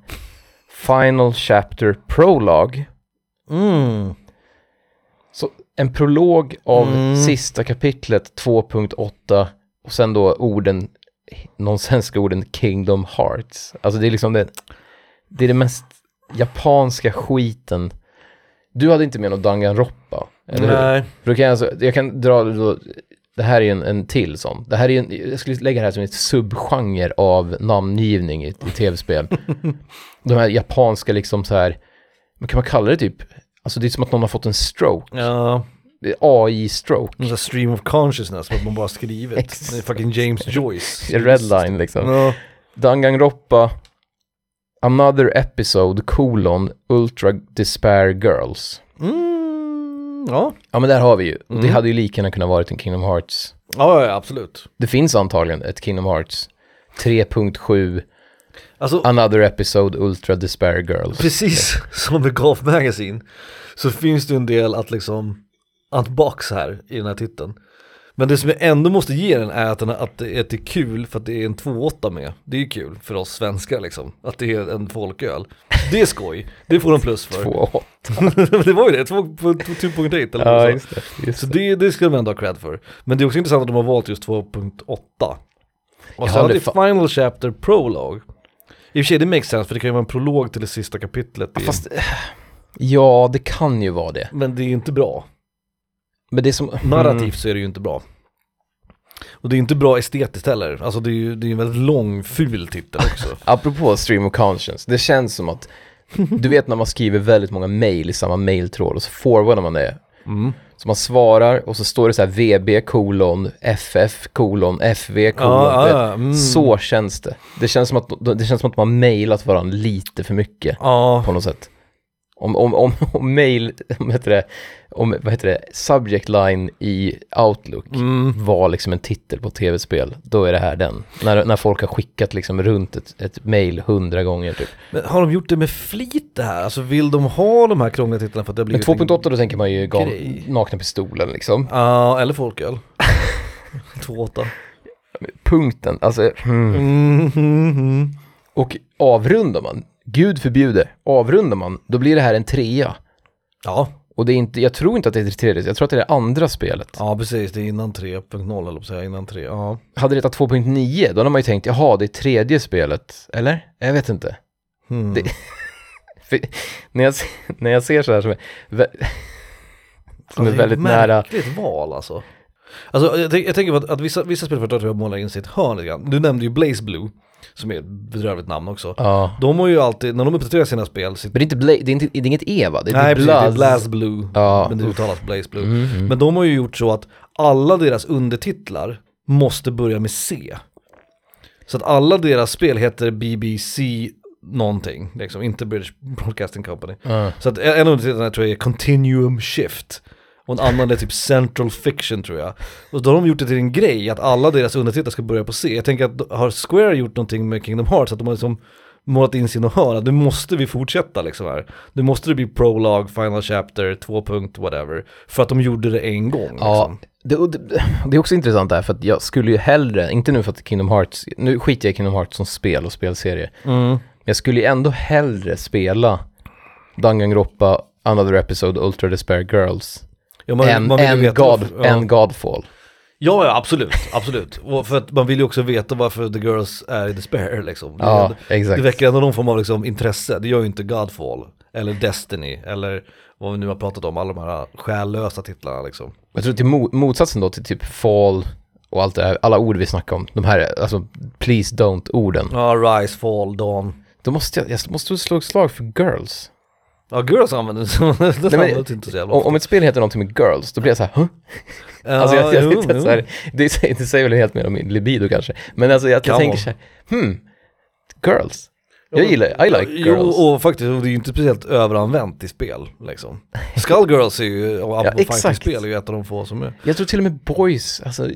Final Chapter Prologue. Mm. Så en prolog av Mm. sista kapitlet 2.8 och sen då orden, nonsenska orden Kingdom Hearts. Alltså det är liksom det, det är det mest japanska skiten. Du hade inte med någon Danganronpa, eller hur? Nej. För då kan jag, alltså, jag kan dra då, det här är en, en till sån. Det här är en, jag skulle lägga det här som ett subgenre av namngivning i, i tv-spel. [LAUGHS] De här japanska liksom så här, kan man kalla det typ, alltså det är som att någon har fått en stroke. Ja, AI-stroke. här stream of consciousness, att man bara skrivit. Det är fucking James [LAUGHS] Joyce. Redline liksom. Ja. Danganronpa, Another Episode, colon, Ultra Despair Girls. Mm, ja. Ja men där har vi ju. Och Det Mm. hade ju lika gärna kunnat varit en Kingdom Hearts. Ja, ja, absolut. Det finns antagligen ett Kingdom Hearts 3.7 Alltså, Another Episode Ultra Despair Girls. precis [LAUGHS] som med Golf Magazine så finns det en del att liksom unbox här i den här titeln. Men det som jag ändå måste ge den är att, den, att det att det är kul för att det är en 2.8 med. Det är ju kul för oss svenskar liksom, att det är en folköl. Det är skoj, det får de plus för. [LAUGHS] 2.8. [LAUGHS] det var ju det, 2.8 eller Ja, just det. Just Så det. det, ska de ändå ha cred för. Men det är också intressant att de har valt just 2.8. Och sen det är Final Chapter Prologue. I och för sig det makes sense för det kan ju vara en prolog till det sista kapitlet. i- Fast, ja det kan ju vara det. Men det är inte bra. Men det är som... Narrativt Mm. så är det ju inte bra. Och det är inte bra estetiskt heller. Alltså det är ju det är en väldigt lång, ful titel också. [LAUGHS] Apropå stream of conscience, det känns som att du vet när man skriver väldigt många mail i samma mailtråd och så forwardar man det. Mm. Så man svarar och så står det så här VB kolon FF kolon FV kolon. Vet. ja, mm. Så känns det. Det känns som att, det känns som att man mailat varandra lite för mycket Ja, på något sätt. Om, om, om, om mail, vad heter det, om, vad heter det, subject line i Outlook mm. var liksom en titel på tv-spel, då är det här den. När, när folk har skickat liksom runt ett, ett mail hundra gånger typ. Men har de gjort det med flit det här? Alltså vill de ha de här krångliga titlarna för att det har Men blivit... en- 2.8 då tänker man ju gal, nakna pistolen liksom. Ja, eller folköl. [LAUGHS] 2.8. Punkten, alltså, mm, mm. och avrundar man, gud förbjude, avrundar man, då blir det här en trea. Ja, Och det är inte, jag tror inte att det är det tredje, jag tror att det är det andra spelet. ja precis. Det är innan 3.0 eller säga, innan 3. Ja. Hade det hetat 2.9, då hade man ju tänkt, jaha, det är tredje spelet, eller? Jag vet inte. Hmm. Det- [LAUGHS] när, jag, när jag ser så här som är, [LAUGHS] som är det väldigt ett nära, märkligt val alltså. Alltså jag, jag tänker på att, att vissa, vissa spelföretag tror jag målar in sitt hörn lite grann. Du nämnde ju Blaze Blue, som är ett bedrövligt namn också. ja. De har ju alltid, när de uppdaterar sina spel, sitt, Men det är inte, Bla, det är inte, det är inget E va? Det är nej precis, det är Blaz. Blue, Ja, men det uttalas Blaze Blue. Mm, mm. Men de har ju gjort så att alla deras undertitlar måste börja med C. Så att alla deras spel heter BBC någonting, liksom, inte British Broadcasting Company. Ja. Så att en av undertitlarna tror jag är Continuum Shift. Och en annan är typ Central Fiction tror jag. Och då har de gjort det till en grej att alla deras undertitlar ska börja på C. Jag tänker att har Square gjort någonting med Kingdom Hearts, att de har liksom målat in sin och hörn, nu måste vi fortsätta liksom här. Nu måste det bli Prologue, Final Chapter, 2. punkt, whatever. För att de gjorde det en gång. Ja, Liksom. det, och det, det är också intressant där för att jag skulle ju hellre, inte nu för att Kingdom Hearts, nu skiter jag i Kingdom Hearts som spel och spelserie, Mm. men jag skulle ju ändå hellre spela Danganronpa, Another Episode, Ultra Despair Girls, Ja, man, än, man än, God, varför- ja. än Godfall. Ja, ja, absolut, absolut. Och för att man vill ju också veta varför The Girls är i despair liksom. Det, Ja, exakt. det väcker ändå någon form av liksom, intresse, det gör ju inte Godfall, eller Destiny, eller vad vi nu har pratat om, alla de här själlösa titlarna liksom. Jag tror till mo- motsatsen då till typ Fall och allt det här, alla ord vi snackar om, de här, alltså please don't-orden. Ja, Rise, Fall, Dawn. Då måste jag, jag måste slå ett slag för Girls. Ja, Girls använder [LAUGHS] det, det används inte så jävla Om, ofta. om ett spel heter någonting med Girls, då blir jag så här, huh? Alltså jag, jag jo, jo. så här, det, säger, det säger väl helt mer om min libido kanske. Men alltså jag, jag tänker så här, hmm, girls. Jag gillar, I like Jo, girls. och faktiskt, och det är ju inte speciellt överanvänt i spel liksom. Skullgirls är ju, och Ja, exakt. Fighting-spel är ju ett av de få som är. Jag tror till och med boys, alltså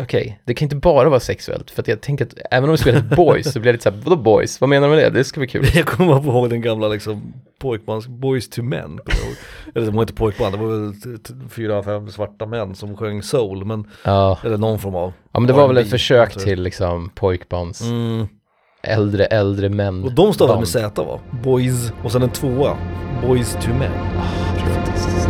okej, det kan inte bara vara sexuellt. För att jag tänker att även om vi spelar boys så blir jag lite såhär, vadå boys? Vad menar du med det? Det ska bli kul. [LAUGHS] Jag kommer bara ihåg den gamla liksom pojkbands, Boys to Men. Eller det var inte pojkband, det var väl fyra, fem svarta män som sjöng soul, men, Ja, eller någon form av. ja men det var väl ett försök till liksom pojkbands, Mm. Äldre, äldre män. Och de stavade med. Z va? Boys, och sen en tvåa. Boys to Men. Fantastiskt.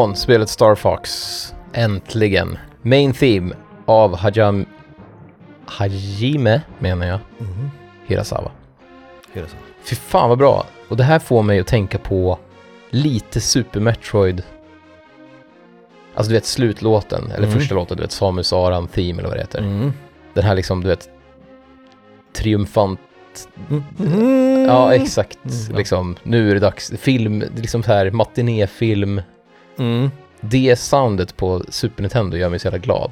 Från spelet Star Fox, äntligen. Main Theme av Hajam... Hajime, menar jag. Mhm. Hirasawa. Så? Fy fan vad bra. Och det här får mig att tänka på lite Super Metroid. Alltså du vet slutlåten, eller Mm. första låten, du vet Samus Aran Theme eller vad det heter. Mm. Den här liksom, du vet, triumfant... Mm. Ja, exakt. Mm. Liksom, nu är det dags. Film, liksom så här matinéfilm. Mm. Det soundet på Super Nintendo gör mig så jävla glad.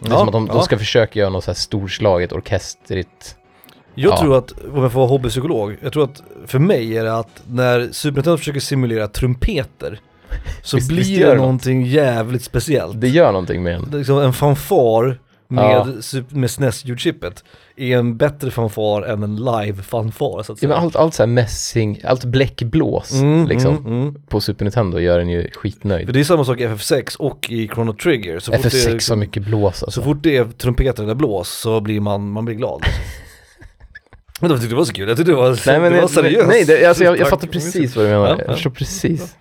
Det är Ja, som att de, de ja. ska försöka göra något så här storslaget, orkestrigt. Jag Ja. tror att, om jag får vara hobbypsykolog, jag tror att för mig är det att när Super Nintendo försöker simulera trumpeter så Visst- blir visst det det något. någonting jävligt speciellt. Det gör någonting med en. Det är liksom en fanfar med, Ja. med SNES-ljudchippet är en bättre fanfar än en live-fanfar så att Ja, säga. men allt, allt så här mässing, allt bläckblås Mm, liksom. mm, mm. På Super Nintendo gör en ju skitnöjd. För det är samma sak i FF6 och i Chrono Trigger. Så fort, det, FF6 är, har mycket blås alltså. så fort det är trumpeter eller blås så blir man, man blir glad. [LAUGHS] Men jag tyckte det var så kul, jag tyckte det var, Nej men det var seriöst. nej, det, alltså, jag, jag fattar precis vad du menar. Ja, Jag ja. förstår precis.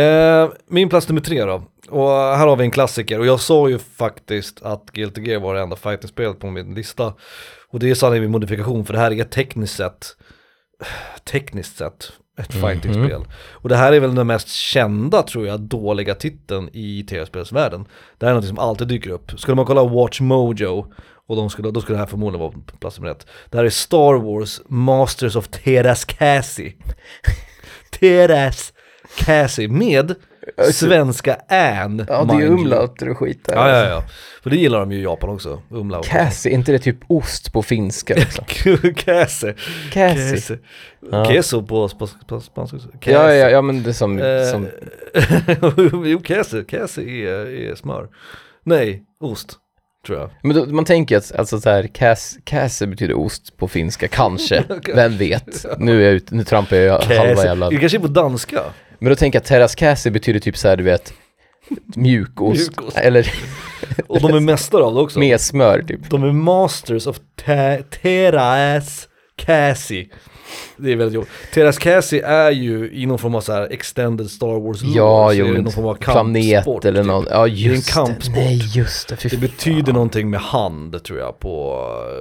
Eh, min plats nummer tre då. Och här har vi en klassiker. Och jag sa ju faktiskt att Guilty Gear var det enda fighting-spelet på min lista. Och det är sanning med modifikation för det här är tekniskt sett, tekniskt sett, ett Mhm. fighting-spel. Och det här är väl den mest kända tror jag, dåliga titeln i tv-spelsvärlden. Det här är något som alltid dyker upp. Skulle man kolla Watch Mojo, och de skulle, då skulle det här förmodligen vara på plats nummer ett. Det här är Star Wars Masters of Teras Cassie. [LAUGHS] Teras Cassie med svenska Ann. Ja, det är umlauter och skit där. Ja, ja, ja. För det gillar de ju i Japan också, umlaut. Cassie, inte det typ ost på finska liksom? [LAUGHS] Cassie. Cassie. Ja. Queso på sp- på spanska. Ja, ja, ja, men det är som, Eh, som [LAUGHS] jo, Cassie. Cassie är, är smör. Nej, ost. Men då, man tänker att alltså så här, casse betyder ost på finska, kanske, [LAUGHS] vem vet? Nu är jag ute, nu trampar jag halva jävla... Det kanske är på danska. Men då tänker jag att terras casse betyder typ så här, du vet, mjukost, Mjukost. eller Och de är mästare av det också. med smör typ. De är masters of te- Cassie. Det är väldigt jobbigt. Teras Cassie är ju i någon form av så här extended Star Wars lore, Ja, är jo, det en någon form av planet eller typ. någon, ja just det, kampsport. nej just det, fy Det fan. betyder någonting med hand tror jag på,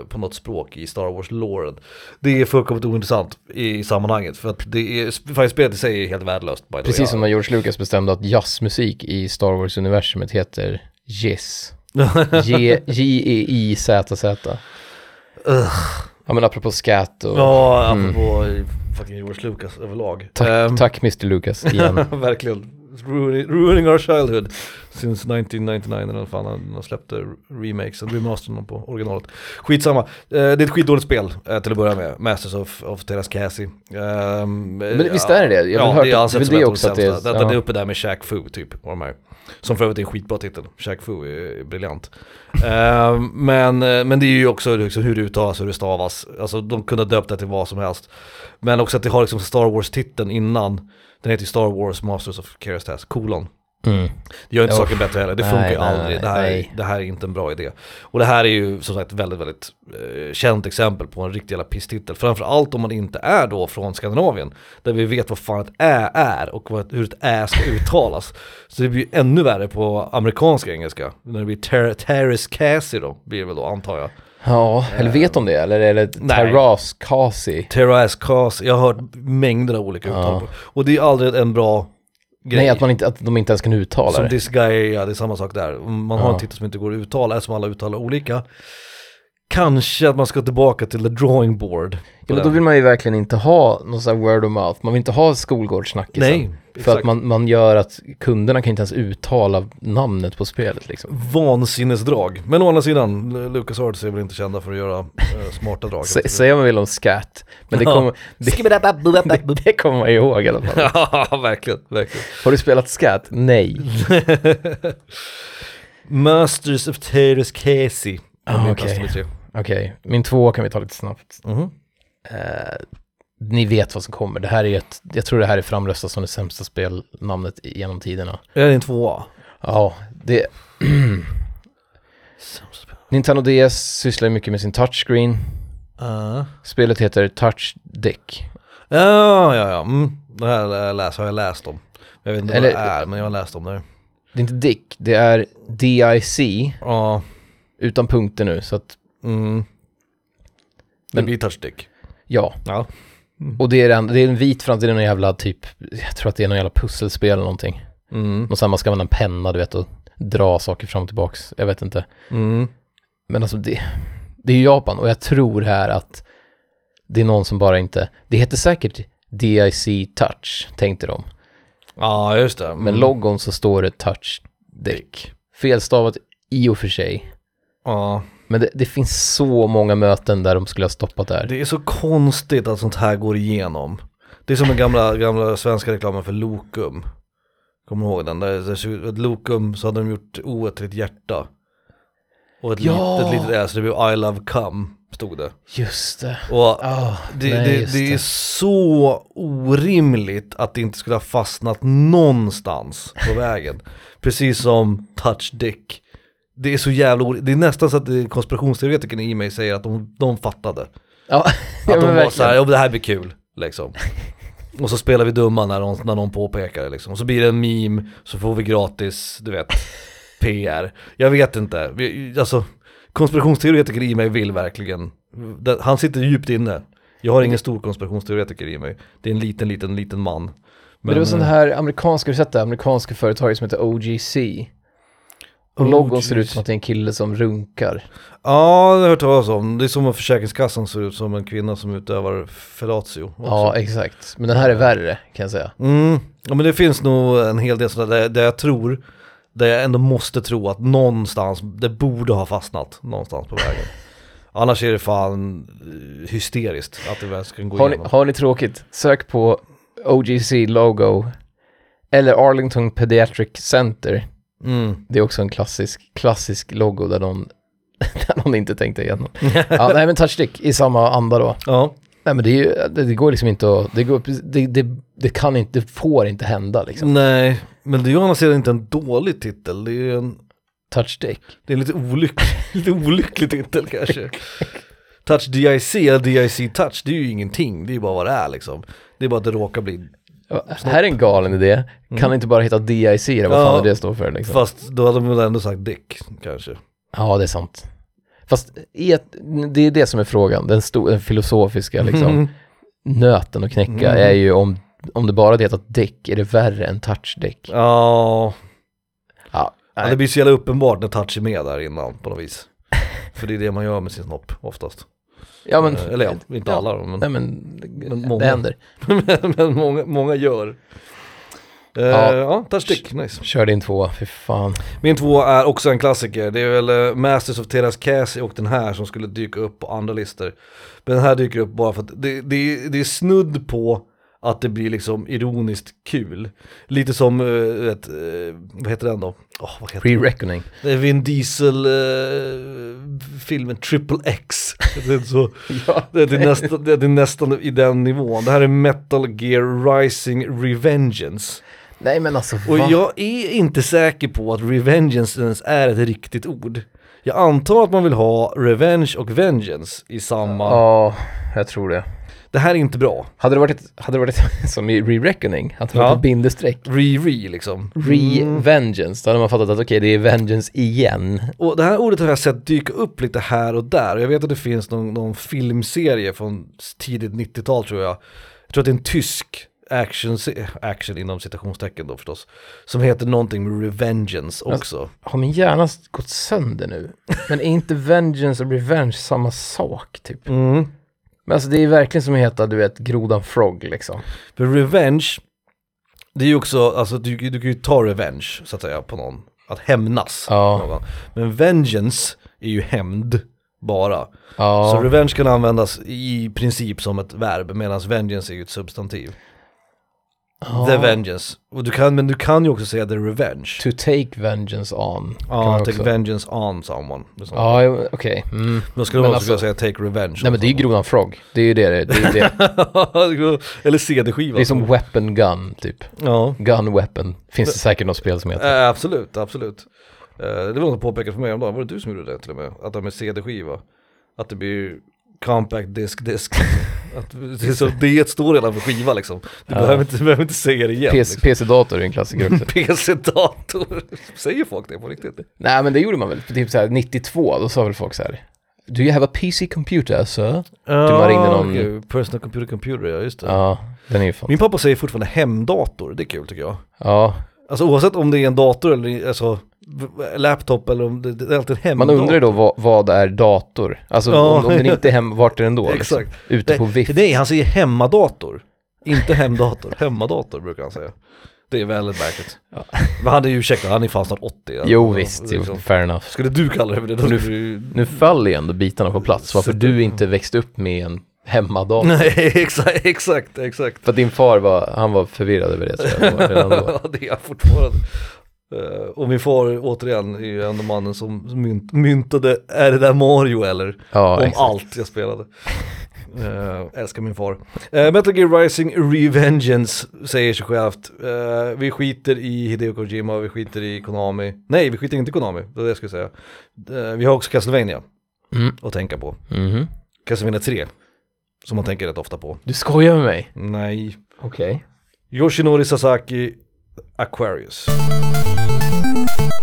på något språk i Star Wars-loren. Det är fullkomligt ointressant i sammanhanget för att det är, faktiskt spelet i sig är helt värdelöst. way. Precis som när George Lucas bestämde att jazzmusik i Star Wars-universumet heter Jizz. [LAUGHS] J-E-I-Z-Z. Ja men apropå scat och... Ja, Mm. apropå fucking George Lucas överlag. Tack, Ehm, tack Mr. Lucas igen. [LAUGHS] Verkligen. Ruining, ruining our childhood since 1999 eller fan han, släppte remakes och remastern på originalet. Skitsamma. Eh, det är ett skitdåligt spel eh, till att börja med. Masters of, of Terras Cassie. Um, Men visst är det det? Jag har ja, hört det är ansett det det också att det är- sämsta. Den, den är ja. uppe där med Shaq Fu typ. Och de här. Som för övrigt är en skitbra titel. Shaq Fu är briljant. uh, men, eh, men det är ju också liksom hur det uttalas, hur det stavas. Alltså de kunde ha döpt det till vad som helst. Men också att det har liksom Star Wars-titeln innan. Den heter ju Star Wars Masters of Karitas, kolon. Mm. Det gör inte Oh. saken bättre heller, det Nej, funkar ju aldrig. nej, det, här, det här är inte en bra idé. Och det här är ju som sagt väldigt, väldigt eh, känt exempel på en riktig jävla pisstitel. Framförallt om man inte är då från Skandinavien, där vi vet vad fan ett ä är och vad, hur ett ä ska uttalas. Så det blir ju ännu värre på amerikansk engelska, när det blir ter- Terrace Cassie då, blir det väl då antar jag. Ja, eller vet de det? Eller är det. Terras Kasi? Terrace Cassie, jag har hört mängder av olika uttal Ja. Och det är aldrig en bra grej. Nej, att, man inte, att de inte ens kan uttala Som det. this guy, ja det är samma sak där. Man har Ja. en titel som inte går att uttala, som alla uttalar olika. Kanske att man ska tillbaka till the drawing board. Ja, men då vill man ju verkligen inte ha någon sån här word of mouth. Man vill inte ha skolgårdssnackisen. Nej, För exakt. att man, man gör att kunderna kan inte ens uttala namnet på spelet liksom. Vansinnesdrag. Men å andra sidan, Lucas Arts är väl inte kända för att göra eh, smarta drag. Sä- Säga man vill om scat, men det kommer, det, det, det kommer man ihåg i alla fall. [LAUGHS] Ja, verkligen, verkligen. Har du spelat scat? Nej. [LAUGHS] Masters of Terrace Casey. Ah, okej. nummer tre. Okej, min två kan vi ta lite snabbt. Mhm. Eh, ni vet vad som kommer. Det här är ett, jag tror det här är framröstat som det sämsta spelnamnet genom tiderna. Är det en tvåa? Ja, det... Nintendo DS sysslar mycket med sin touchscreen. Uh. Spelet heter Touch Dick. Ja, ja, ja. Mm. Det här läst, har jag läst om. Jag vet inte Eller- vad det är, men jag har läst om det. Det är inte Dick, det är DIC Ja, utan punkter nu. Så att, mm. Det Men- blir touchstick. ja. Ja. Och det är, en, det är en vit framtid, det är någon jävla typ, jag tror att det är någon jävla pusselspel eller någonting. Mm. Och sen man ska använda en penna, du vet, och dra saker fram och tillbaks. Jag vet inte. Mm. Men alltså det, det är ju Japan och jag tror här att det är någon som bara inte, det heter säkert DIC Touch, tänkte de. Ja, just det. Men Mm. logon så står det Touch Dick. Felstavat i och för sig. Ja. Men det, det finns så många möten där de skulle ha stoppat det här. Det är så konstigt att sånt här går igenom. Det är som den gamla, gamla svenska reklamen för Lokum. Kommer du ihåg den? Där, där ett Lokum så hade de gjort O till ett hjärta. Och ett Ja. litet, litet ä, så det blev I love come, stod det. Just det. Och Ah, det, nej, det, just det är så orimligt att det inte skulle ha fastnat någonstans på vägen. Precis som touch dick. Det är så jävla orimligt. Det är nästan så att konspirationsteoretikern i mig säger att de, de fattade. Ja, Att [LAUGHS] de men var såhär, ja det här blir kul, liksom. [LAUGHS] Och så spelar vi dumma när någon, när någon påpekar det liksom. Och så blir det en meme, så får vi gratis, du vet, PR. Jag vet inte, vi, alltså konspirationsteoretiker i mig vill verkligen, han sitter djupt inne. Jag har ingen stor konspirationsteoretiker i mig. Det är en liten, liten, liten man. Men det var sån eh, här amerikanska, har du sett det? Amerikanska företaget som heter OGC. Och logon ser ut som att det är en kille som runkar. Ja, det har jag hört talas om. Det är som att Försäkringskassan ser ut som en kvinna som utövar fellatio. också. Ja, exakt. Men den här är värre, kan jag säga. Mm, ja men det finns nog en hel del sådär där, där jag tror, där jag ändå måste tro att någonstans, det borde ha fastnat någonstans på vägen. [LAUGHS] Annars är det fan eh, hysteriskt att det väl ska gå Har ni, igenom. har ni tråkigt? Sök på OGC logo. Eller Arlington Pediatric Center. Mm. Det är också en klassisk, klassisk logo där någon, [LAUGHS] där någon inte tänkte igenom. [LAUGHS] ja, nej men touchstick i samma anda då. Ja, Nej men det, är ju, det, det går liksom inte att, det, går, det, det, kan inte, det får inte hända liksom. nej, men det är ju å andra sidan inte en dålig titel. Det är ju en, Touchstick. det är en lite olycklig, [LAUGHS] lite olycklig titel kanske. Touch DIC eller DIC Touch, det är ju ingenting. Det är ju bara vad det är liksom. Det är bara att det råkar bli här är en galen idé. Kan det inte bara heta DIC då? Vad fan är det står för liksom? Fast då hade de väl ändå sagt Dick kanske. Ja, det är sant. Fast ett, det är det som är frågan, den, sto, den filosofiska liksom, Mm. nöten att knäcka Mm. är ju om, om det bara hade hetat dick, är det värre än touchdick? Ja, Ja, Ja, det blir så jävla uppenbart när touch är med där innan på något vis. [LAUGHS] För det är det man gör med sin snopp oftast. Ja men, Eh, Eller ja, inte ja. alla då, men, Nej men, [LAUGHS] Men det många. händer. [LAUGHS] men många, många gör. Eh, Ja. ja, nice. Kör din tvåa, fy fan. Min två är också en klassiker, det är väl eh, Masters of Teras Cassie och den här som skulle dyka upp på andra listor. Men den här dyker upp bara för att det, det, det är snudd på att det blir liksom ironiskt kul. Lite som, uh, ett, eh, vad heter den då? Åh, vad heter den? Re-reckoning. Det är Vin Diesel eh, filmen Triple X. Det är, så, [LAUGHS] Ja. det, är nästan, det är nästan i den nivån. Det här är Metal Gear Rising Revengeance. Nej men alltså Och va? jag är inte säker på att Revengeance ens är ett riktigt ord. Jag antar att man vill ha Revenge och Vengeance i samma... Ja, jag tror det. Det här är inte bra. Hade det varit, ett, hade det varit ett, [LAUGHS] som i Re-reckoning, att det var Ja. ett bindestreck. Re-re liksom. Re-vengeance, då hade man fattat att okej det är vengeance igen. Och det här ordet har jag sett dyka upp lite här och där. Och jag vet att det finns någon, någon filmserie från tidigt 90-tal tror jag. Jag tror att det är en tysk action, action inom citationstecken då förstås. Som heter någonting med Revengeance också. Har min hjärna gått sönder nu? Men är inte vengeance och revenge samma sak typ? Mm. Men alltså det är verkligen som att heta, du vet, grodan Frog liksom. För revenge, det är ju också, alltså du, du kan ju ta revenge så att säga på någon. Att hämnas. Ja. någon. Men vengeance är ju hämnd bara. Ja, Så revenge kan användas i princip som ett verb medan vengeance är ju ett substantiv. Ja. The vengeance. Och du kan, men du kan ju också säga the revenge. To take vengeance on. Ja, också. take vengeance on someone. Ja, okej. Mm. Då skulle Men man också alltså- säga take revenge. Nej men det är ju grodan Frog. Det är ju det det, är det. [LAUGHS] Eller CD-skiva. det är som weapon gun typ. Ja, Gun weapon. Finns det säkert något spel som heter. äh, absolut, absolut. Eh, det var någon som påpekade för mig om dagen, var det du som gjorde det till och med? Att det med CD-skiva, att det blir compact disk disk. Att det, är så, det står redan för skiva liksom. Du, Ja. behöver, inte, du behöver inte säga det igen. PC, liksom. PC-dator är en klassiker också. [LAUGHS] PC-dator, säger folk det på riktigt? Nej men det gjorde man väl, typ såhär 92, då sa väl folk så här. Do you have a PC computer sir? man ringde någon- okej, Personal computer computer, ja just det. Ja, den är ju fan. Min pappa säger fortfarande hemdator, det är kul tycker jag. Ja, Alltså oavsett om det är en dator eller alltså laptop eller om det, det är alltid en man undrar ju då vad, vad är dator? Alltså Ja. om, om den inte är hem, vart är den då? [LAUGHS] Liksom? Exakt. Ute på vift? nej, han säger hemmadator. Inte hemdator, [LAUGHS] hemmadator brukar han säga. Det är väldigt märkligt. Ja. Men han är ju, ursäkta, han är fan snart 80. Jo Alltså, visst, liksom- fair enough. Skulle du kalla det för det, då Nu- du Nu faller ju ändå bitarna på plats, varför du inte växte upp med en hemmadator. Nej, [LAUGHS] exakt, exakt, exakt. För att din far var, han var förvirrad över det tror jag, redan då. Ja, det är jag fortfarande. Eh, och min far, återigen, är ju ändå mannen som mynt, myntade, är det där Mario eller? Ja, om exakt. allt jag spelade. Uh, älskar min far. Uh, Metal Gear Rising Revengeance säger sig självt. Eh, vi skiter i Hideo Kojima, vi skiter i Konami. Nej, vi skiter inte i Konami, det är det jag skulle säga. Eh, vi har också Castlevania Mm. att tänka på. Mhm. Castlevania 3, som man tänker rätt ofta på. Du skojar med mig? Nej. Okej. Yoshinori Sasaki, Aquarius. Thank you.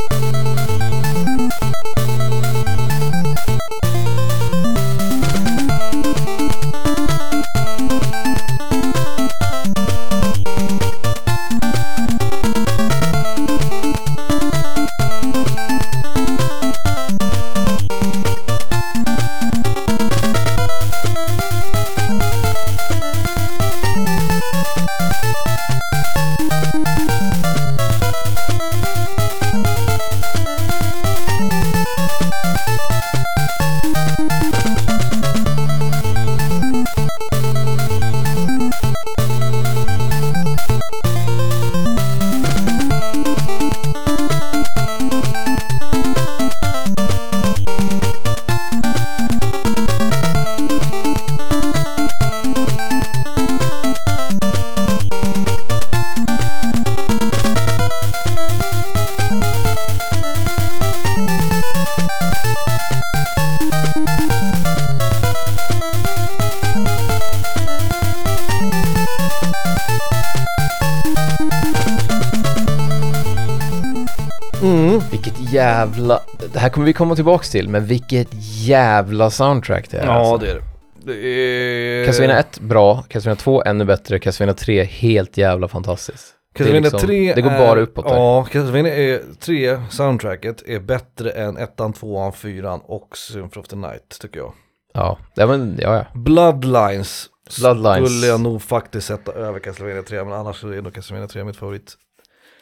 Det här kommer vi komma tillbaks till, men vilket jävla soundtrack det är Ja, alltså. det är det. det är... Castlevania 1 bra, Castlevania 2 ännu bättre, Castlevania 3 helt jävla fantastiskt. Castlevania liksom- 3 det går är, bara uppåt där. Ja, Castlevania är 3, soundtracket, är bättre än 1, 2, 4 och Symphony of the Night tycker jag. Ja, ja men ja, ja. Bloodlines, Bloodlines. skulle jag nog faktiskt sätta över Castlevania 3, men annars är nog Castlevania 3 mitt favorit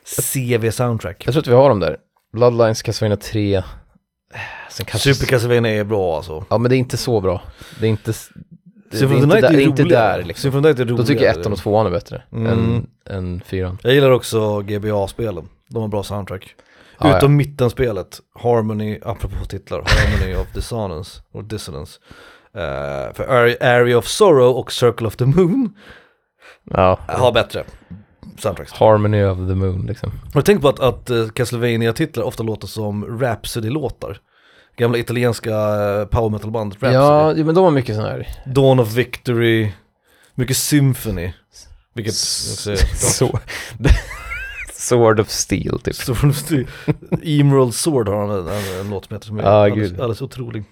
CV-soundtrack. Jag tror att vi har dem där. Bloodlines, Castlevania 3. Sen kanske... Är bra alltså. Ja men det är inte så bra. Det är inte... Det, det är inte, där, är inte där liksom. Symphony Då tycker jag ettan och tvåan är bättre Mm. än, än fyran. Jag gillar också GBA-spelen, de har bra soundtrack. Ja, Utom mittenspelet, Harmony, apropå titlar, Harmony of Dissonance, och Dissonance. Eh, för Ar- Area of Sorrow och Circle of the Moon Ja. har bättre soundtracks. Harmony of the Moon liksom. Har du tänkt på att, att uh, Castlevania-titlar ofta låter som Rhapsody-låtar? Gamla italienska uh, power metal-band Rhapsody. Ja, men de har mycket sån här... Dawn of Victory, mycket Symphony. Vilket, Så... [LAUGHS] Sword of Steel typ. Sword of Steel. Emerald Sword har han en, en, en låt som heter som är Ah, alldeles, alldeles otrolig.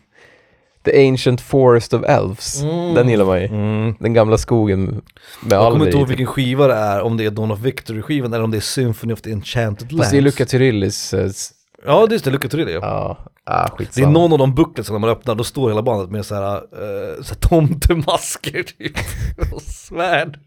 The Ancient Forest of Elves. Mm. Den gillar man ju. Mm. Den gamla skogen med Jag kommer inte ihåg typ. vilken skiva det är, om det är Dawn of Victory-skivan eller om det är Symphony of the Enchanted Lands. Fast det är Luca Tyrillis... eh, s- Ja, det är det, Luca Turilli ja. Ja, ah, Det är någon av de booklets när man öppnar, då står hela bandet med så här, uh, så här tomtemasker typ, [LAUGHS] och svärd.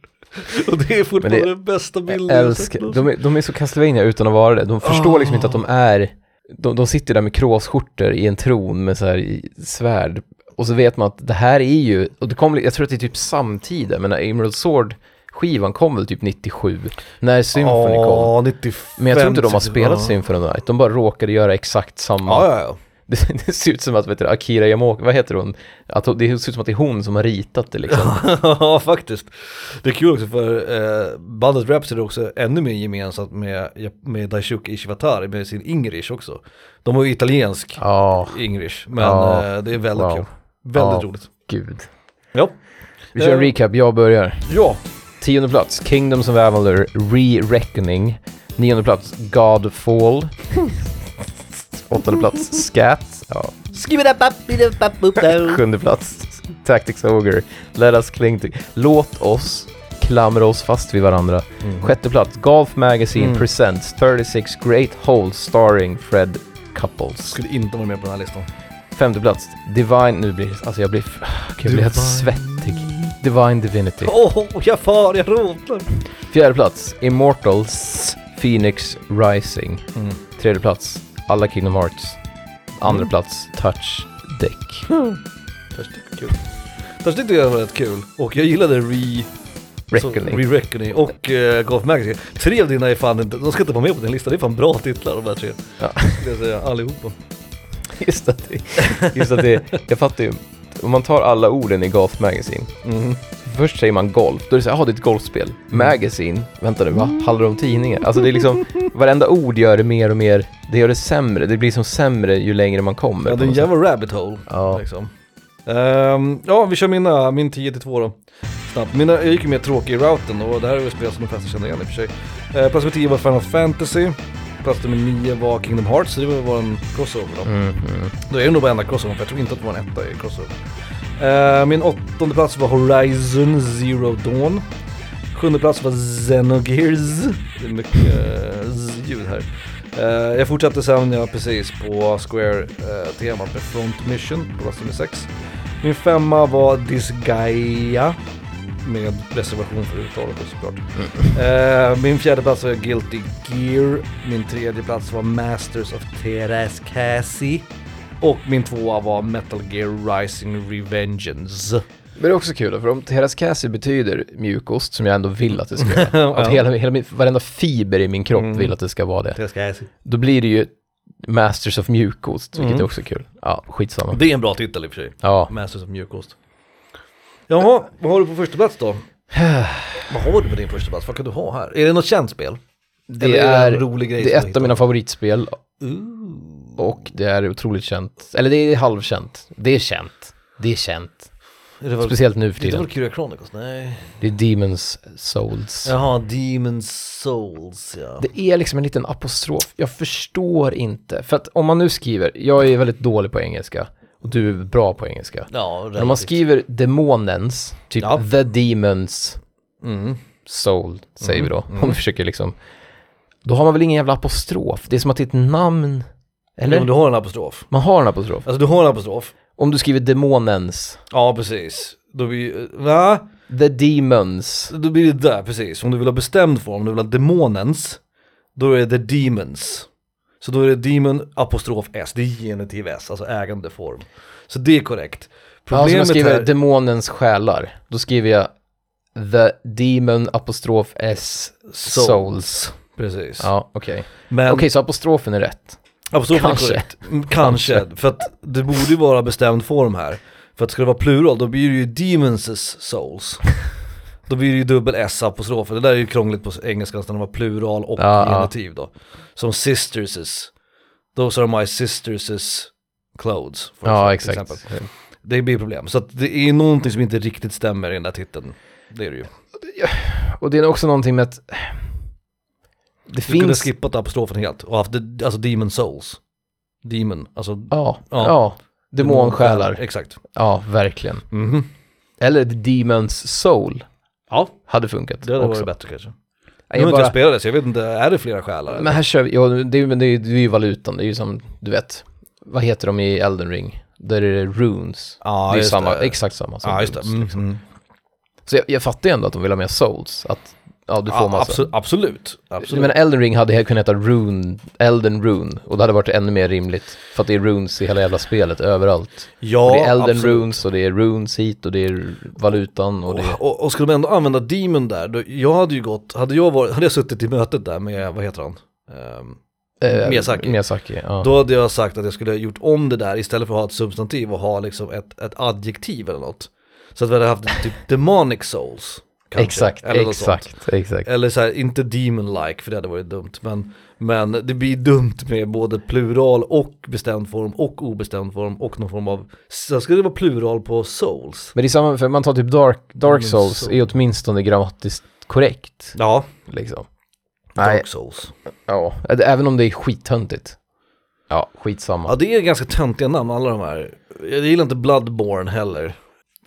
Och det är fortfarande det- den bästa bilden Jag sett. de, är, de är så Castlevania utan att vara det. De förstår Ah. liksom inte att de är, de, de sitter där med kråsskjortor i en tron med så här svärd. Och så vet man att det här är ju, och det kom, jag tror att det är typ samtida, men Emerald Sword skivan kom väl typ 97, när Symphony kom. Ja, 95. Men jag tror inte de har spelat ja. Symphony Night, de bara råkade göra exakt samma. Ja, ja. Det, [LAUGHS] det ser ut som att, vet du, Akira Yamaoka, vad heter hon? Att det ser ut som att det är hon som har ritat det liksom. [LAUGHS] Ja, faktiskt. Det är kul också för eh, bandet Rhapsody är också ännu mer gemensamt med, med Daisuke Ishiwatari med sin Ingrish också. De har ju italiensk Ja, Ingrish, men Ja. eh, det är väldigt Wow. kul. Väldigt Ja. roligt. gud. Ja. Vi kör en Eh. recap, jag börjar. Ja, Tionde plats, Kingdoms of Avalor Re-Reckoning. Nionde plats, Godfall. [LAUGHS] Åttonde plats, Scat. Ja. Sjunde plats, Tactics Ogre. Let us cling to... Låt oss klamra oss fast vid varandra. Sjätte plats, Golf Magazine Mm. presents 36 Great Holes starring Fred Couples. skulle inte vara med på den här listan. Femte plats, Divine... Nu blir alltså jag blir... Jag blir helt svettig. Divine Divinity. Åh, jag far, jag rådnar. Fjärde plats, Immortals Phoenix Rising. Mm. Tredje plats, alla Kingdom Hearts. Andra Mm. plats, Touch Deck. Först kul. Först tyckte jag det var rätt kul, och jag gillade Re... Reckoning. Re-Reckoning och uh, Golf Magazine. Tre av dina är fan inte, de ska inte vara med på din lista, det är fan bra titlar de här tre. Ja. Jag säga, allihopa. [LAUGHS] Just att det, just att det, jag fattar ju. Om man tar alla orden i Golf Magazine. Mm. Först säger man golf, då är det så här, jaha det är ett golfspel. Magazine, vänta nu, vad handlar det om tidningar? Alltså det är liksom, [LAUGHS] varenda ord gör det mer och mer, det gör det sämre. Det blir som sämre ju längre man kommer. Ja, det är en jävla rabbit hole. Ja. Liksom. Ehm, ja, vi kör mina, min 10 till 2 då. Snabbt. Mina, jag gick ju med tråkig i routen och det här är ju spel som de flesta känner igen i och för sig. Uh, plats nummer 10 var Final Fantasy. Plats nummer 9 var Kingdom Hearts, så det var vår crossover då. Mm, mm. Då är det nog bara enda crossover, för jag tror inte att det var en etta i crossover. Eh, min åttonde plats var Horizon Zero Dawn. Sjunde plats var Xenogears. Det är mycket eh, z- ljud här. Eh, jag fortsatte sen, ja precis, på Square-temat med Front Mission på plats nummer 6. Min femma var Disgaea. Med reservation för uttalet såklart. Min fjärde plats var Guilty Gear. Min tredje plats var Masters of Terascasi. Och min tvåa var Metal Gear Rising Revengeance. Men det är också kul, för om Teras Cassie betyder mjukost, som jag ändå vill att det ska [LAUGHS] göra, Ja. att hela, hela min, varenda fiber i min kropp Mm. vill att det ska vara det, Terascasi. då blir det ju Masters of mjukost, vilket Mm. är också kul. Ja, skitsamma. Det är en bra titel i och för sig. Ja, Masters of mjukost. Jaha, vad har du på första plats då? [SIGHS] vad har du på din första plats? Vad kan du ha här? Är det något känt spel? det Eller är är, det en rolig grej det är ett av mina favoritspel Ooh. Och det är otroligt känt. Eller det är halvkänt. Det är känt. Det är känt. Det väl, Speciellt nu för det är väl tiden. Kyria Chronicles? Nej. Det är Demons Souls. Jaha, Demon's Souls ja. Det är liksom en liten apostrof. Jag förstår inte. För att om man nu skriver, jag är väldigt dålig på engelska och du är bra på engelska. Ja, Men om man relativt. skriver demonens, typ Ja. the demons Mm. soul, säger vi då. Mm, Om vi försöker liksom. Då har man väl ingen jävla apostrof. Det är som att det är ett namn. Eller? Men du har en apostrof. Man har en apostrof. Alltså du har en apostrof. Om du skriver demonens, Ja, precis. Då blir va? the demons. Då blir det där, precis. Om du vill ha bestämd form, om du vill ha demonens, då är det the demons. Så då är det demon apostrof s, det är genitiv s, alltså ägande form. Så det är korrekt. Ja, så om jag Problemet skriver här, demonens själar, då skriver jag the demon apostrof s souls. souls. Precis. Ja, okej. Men Okej, så apostrofen är rätt. Kanske. korrekt. Mm, Kanske, för att det borde ju vara bestämd form här. För att ska det vara plural, då blir det ju demons souls. Då blir det ju dubbel s apostrofen. Det där är ju krångligt på engelska när det var plural och Ja, ja. genitiv då. Som sisterses. Those are my sisterses clothes. Ja, exempel. exakt. Det blir problem. Så att det är någonting som inte riktigt stämmer i den där titeln. Det är det ju. Och det är också någonting med att det Du kunde finns... skippat apostrofen helt och haft alltså demon souls. Demon, alltså Ja, Ja. ja. Demonsjälar. Exakt. Ja, verkligen. Mhm. Eller the demons soul Ja, hade funkat det hade också. varit bättre kanske. Nej, Nu jag har inte bara, jag spelat det så jag vet inte, är det flera själar? eller? men här kör vi, ja, det, är, det, är, det är ju valutan, det är ju som, du vet, vad heter de i Elden Ring? Där är det runes. Ja, det är ju samma, det. exakt samma som det. runes, Mm, liksom. mm. Så jag, jag fattar ju ändå att de vill ha med souls, att ja, du får Ja, massa. absolut, absolut. Jag menar Elden Ring hade kunnat heta Rune, Elden Rune, och det hade varit ännu mer rimligt. För att det är runes i hela jävla spelet, överallt. ja, och det är Elden absolut. Runes, och det är runes hit, och det är valutan, och det är... Och, och skulle de ändå använda Demon där, då, jag hade ju gått, hade jag, varit, hade jag suttit i mötet där med, vad heter han? Eh, Miyazaki. Miyazaki, ja. Då hade jag sagt att jag skulle ha gjort om det där istället för att ha ett substantiv och ha liksom ett, ett adjektiv eller något. Så att vi hade haft typ [LAUGHS] demonic souls. Kanske, exakt, eller exakt, exakt. Eller så här, inte demon-like för det hade varit dumt. Men, men det blir dumt med både plural och bestämd form och obestämd form och någon form av, så ska det vara plural på souls. Men det är samma, för man tar typ Dark, Dark Souls så- är åtminstone grammatiskt korrekt, Ja, liksom. Nej, dark souls. ja, även om det är skittöntigt. Ja, skitsamma. Ja det är ganska töntiga namn alla de här. Jag gillar inte Bloodborne heller.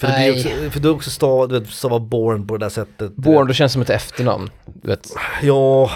För det blir också, för är också stav, du vet, stava born på det där sättet. Born, då känns det som ett efternamn. Du vet, Ja,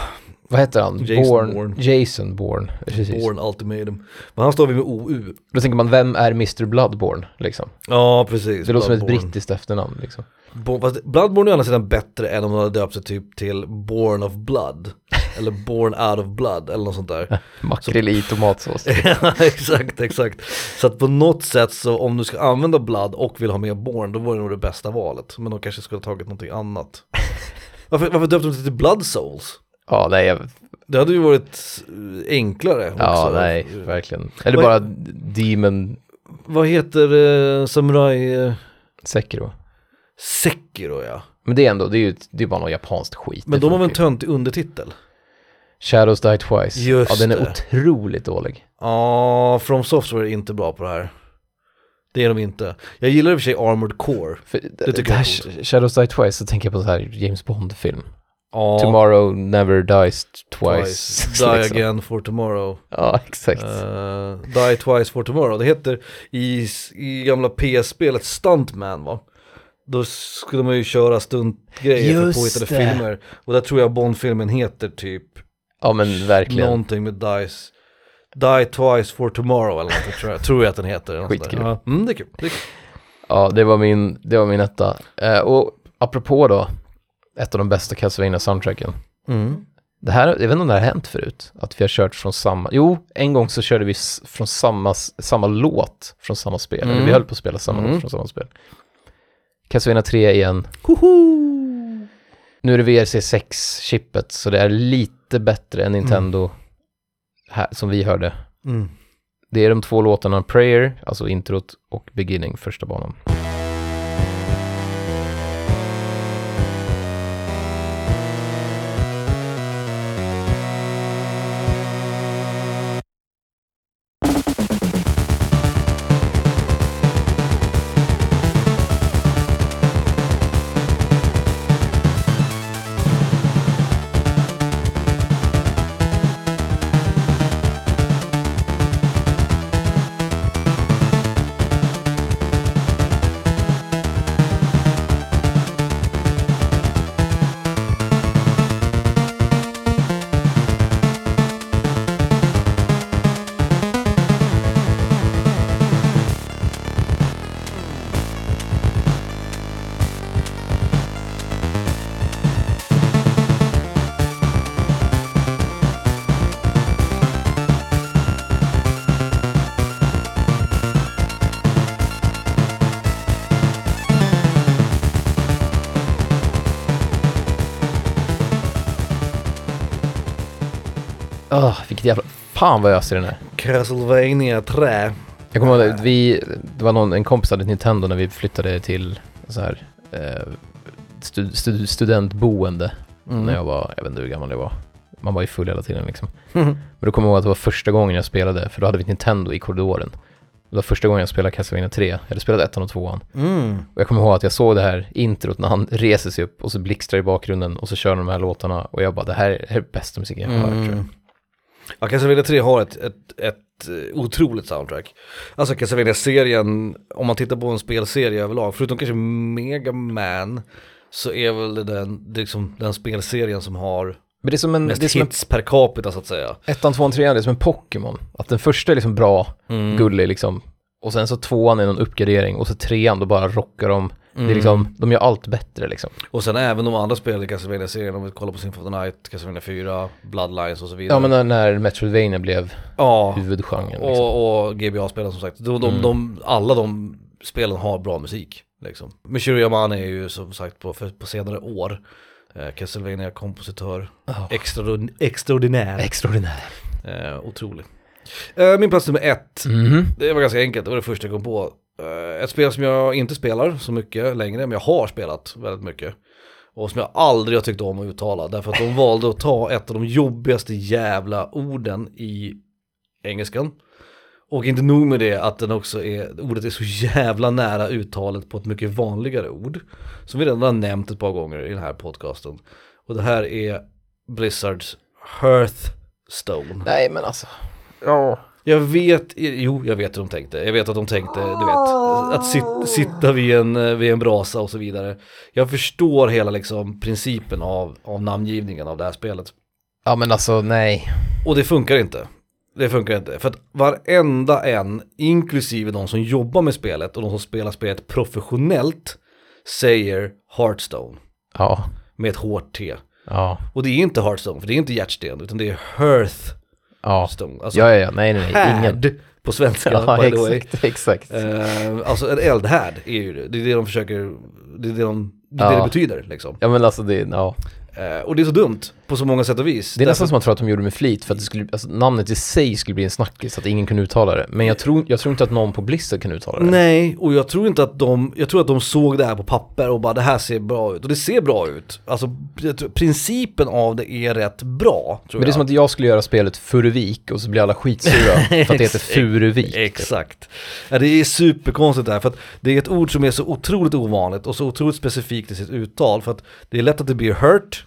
vad heter han? Jason Born, Bourne. Jason Bourne. Precis. Born Ultimatum. Men han stavar vi med OU. Då tänker man, vem är Mr Bloodborne, liksom? Ja, precis. Det låter som ett brittiskt efternamn, liksom. Bo- fast Bloodborne är å andra sidan bättre än om de hade döpt sig typ till Born of Blood. [LAUGHS] eller Born out of Blood eller något sånt där. [LAUGHS] Makrill i tomatsås. [LAUGHS] ja, exakt, exakt. Så att på något sätt så om du ska använda Blood och vill ha med Born, då var det nog det bästa valet. Men de kanske skulle ha tagit någonting annat. Varför, varför döpte de sig till Blood Souls? Ja, nej, jag, Det hade ju varit enklare också. ja, nej, verkligen. Eller Vad- bara Demon Vad heter eh, Samurai eh, Sekiro. Sekiro ja. Men det är ändå, det är ju det är bara något japanskt skit. Men Det de har väl en funkar ju. töntig undertitel? Shadows Die Twice. Just ja, den är det. otroligt dålig. Ja, From Software är inte bra på det här. Det är de inte. Jag gillar i och för sig Armored Core. För det, tycker jag är här coolt. Shadows Die Twice, så tänker jag på så här James Bond-film. Ja, Tomorrow Never Dies Twice. [LAUGHS] Die liksom. Again for Tomorrow. Ja, exakt. Uh, Die Twice for Tomorrow. Det heter i, i gamla PS-spelet Stuntman va? Då skulle man ju köra stuntgrejer för påhittade det. filmer. Och där tror jag Bond-filmen heter typ ja, men verkligen. någonting med Dice. Die Twice for Tomorrow eller något tror jag, tror jag att den heter. Skitkul. Ja, mm, det är kul. Det är kul. Ja, det var min, det var min etta. Eh, och apropå då, ett av de bästa castlevania soundtracken. Mm. Det här, jag vet inte om det här har hänt förut, att vi har kört från samma, jo, en gång så körde vi från samma, samma låt från samma spel, Mm. eller vi höll på att spela samma Mm. låt från samma spel. Castlevania 3 igen, nu är det VRC6-chippet, så det är lite bättre än Nintendo, här, som vi hörde. Mm. Det är de två låtarna Prayer, alltså introt, och Beginning, första banan. Fan vad jag öser i den här. Castlevania 3. Jag kommer ihåg att vi, det var någon, en kompis hade ett Nintendo när vi flyttade till så här eh, stu, stu, studentboende Mm. när jag var, jag vet inte hur gammal jag var. Man var ju full hela tiden liksom. Men då kommer jag ihåg att det var första gången jag spelade, för då hade vi ett Nintendo i korridoren. Det var första gången jag spelade Castlevania 3, jag hade spelat ettan och tvåan. Mm. Och jag kommer ihåg att jag såg det här introt när han reser sig upp och så blixtrar i bakgrunden och så kör de här låtarna och jag bara det här är bästa musiken jag har hört tror jag. Ja, Castlevania 3 har ett, ett, ett eh, otroligt soundtrack. Alltså Castlevania-serien, om man tittar på en spelserie överlag, förutom kanske Mega Man så är väl det den, det liksom den spelserien som har Men det är som en, mest det är som en hits per capita så att säga. ettan, tvåan, trean, det är som en Pokémon. Att den första är liksom bra, Mm. gullig liksom. Och sen så tvåan är någon uppgradering och så trean då bara rockar de. Det är liksom, de gör allt bättre liksom. Och sen även de andra spelen i Castlevania-serien, om vi kollar på Symphony of the Night, Castlevania 4, Bloodlines och så vidare. Ja men när, när Metroidvania blev ja. huvudgenren liksom. Och, och GBA-spelen som sagt. De, de, Mm. de, alla de spelen har bra musik. Liksom. Michiru Yamane är ju som sagt på, för, på senare år eh, Castlevania-kompositör. Ja. Extraordin- extraordinär. Extraordinär. eh, otrolig. Eh, min plats nummer ett. Mhm. Det var ganska enkelt, det var det första jag kom på. Eh, ett spel som jag inte spelar så mycket längre, men jag har spelat väldigt mycket. Och som jag aldrig har tyckt om att uttala, därför att de [LAUGHS] valde att ta ett av de jobbigaste jävla orden i engelskan. Och inte nog med det att den också är, ordet är så jävla nära uttalet på ett mycket vanligare ord. Som vi redan har nämnt ett par gånger i den här podcasten. Och det här är Blizzards Hearthstone. Nej men alltså. Ja. Jag vet, jo jag vet hur de tänkte. Jag vet att de tänkte, du vet, att sit, sitta vid en, eh, vid en brasa och så vidare. Jag förstår hela liksom principen av, av namngivningen av det här spelet. Ja men alltså nej. Och det funkar inte. Det funkar inte. För att varenda en, inklusive de som jobbar med spelet och de som spelar spelet professionellt, säger Hearthstone Ja. med ett hårt T. Ja. Och det är inte Hearthstone, för det är inte hjärtsten, utan det är Hearthstone. Ja. Alltså Ja ja ja. Nej nej nej. Ingen. på svenska, Ja by exakt. Exakt. Eh, alltså en eldhärd är ju det, det är det de försöker, det är det de, det, är det, Ja. det betyder liksom. Ja men alltså det, ja. Eh, och det är så dumt på så många sätt och vis. Det är nästan som man tror att de gjorde det med flit för att det skulle, alltså, namnet i sig skulle bli en snackis så att ingen kunde uttala det. Men jag tror, jag tror inte att någon på Blizzard kan uttala det. Nej, och jag tror inte att de, jag tror att de såg det här på papper och bara det här ser bra ut. Och det ser bra ut. Alltså principen av det är rätt bra, Men det är jag. som att jag skulle göra spelet Furuvik och så blir alla skitsura [LAUGHS] för att det heter Furuvik. Exakt. Ja, det är superkonstigt där, för att det är ett ord som är så otroligt ovanligt och så otroligt specifikt i sitt uttal. För att det är lätt att det blir hurt,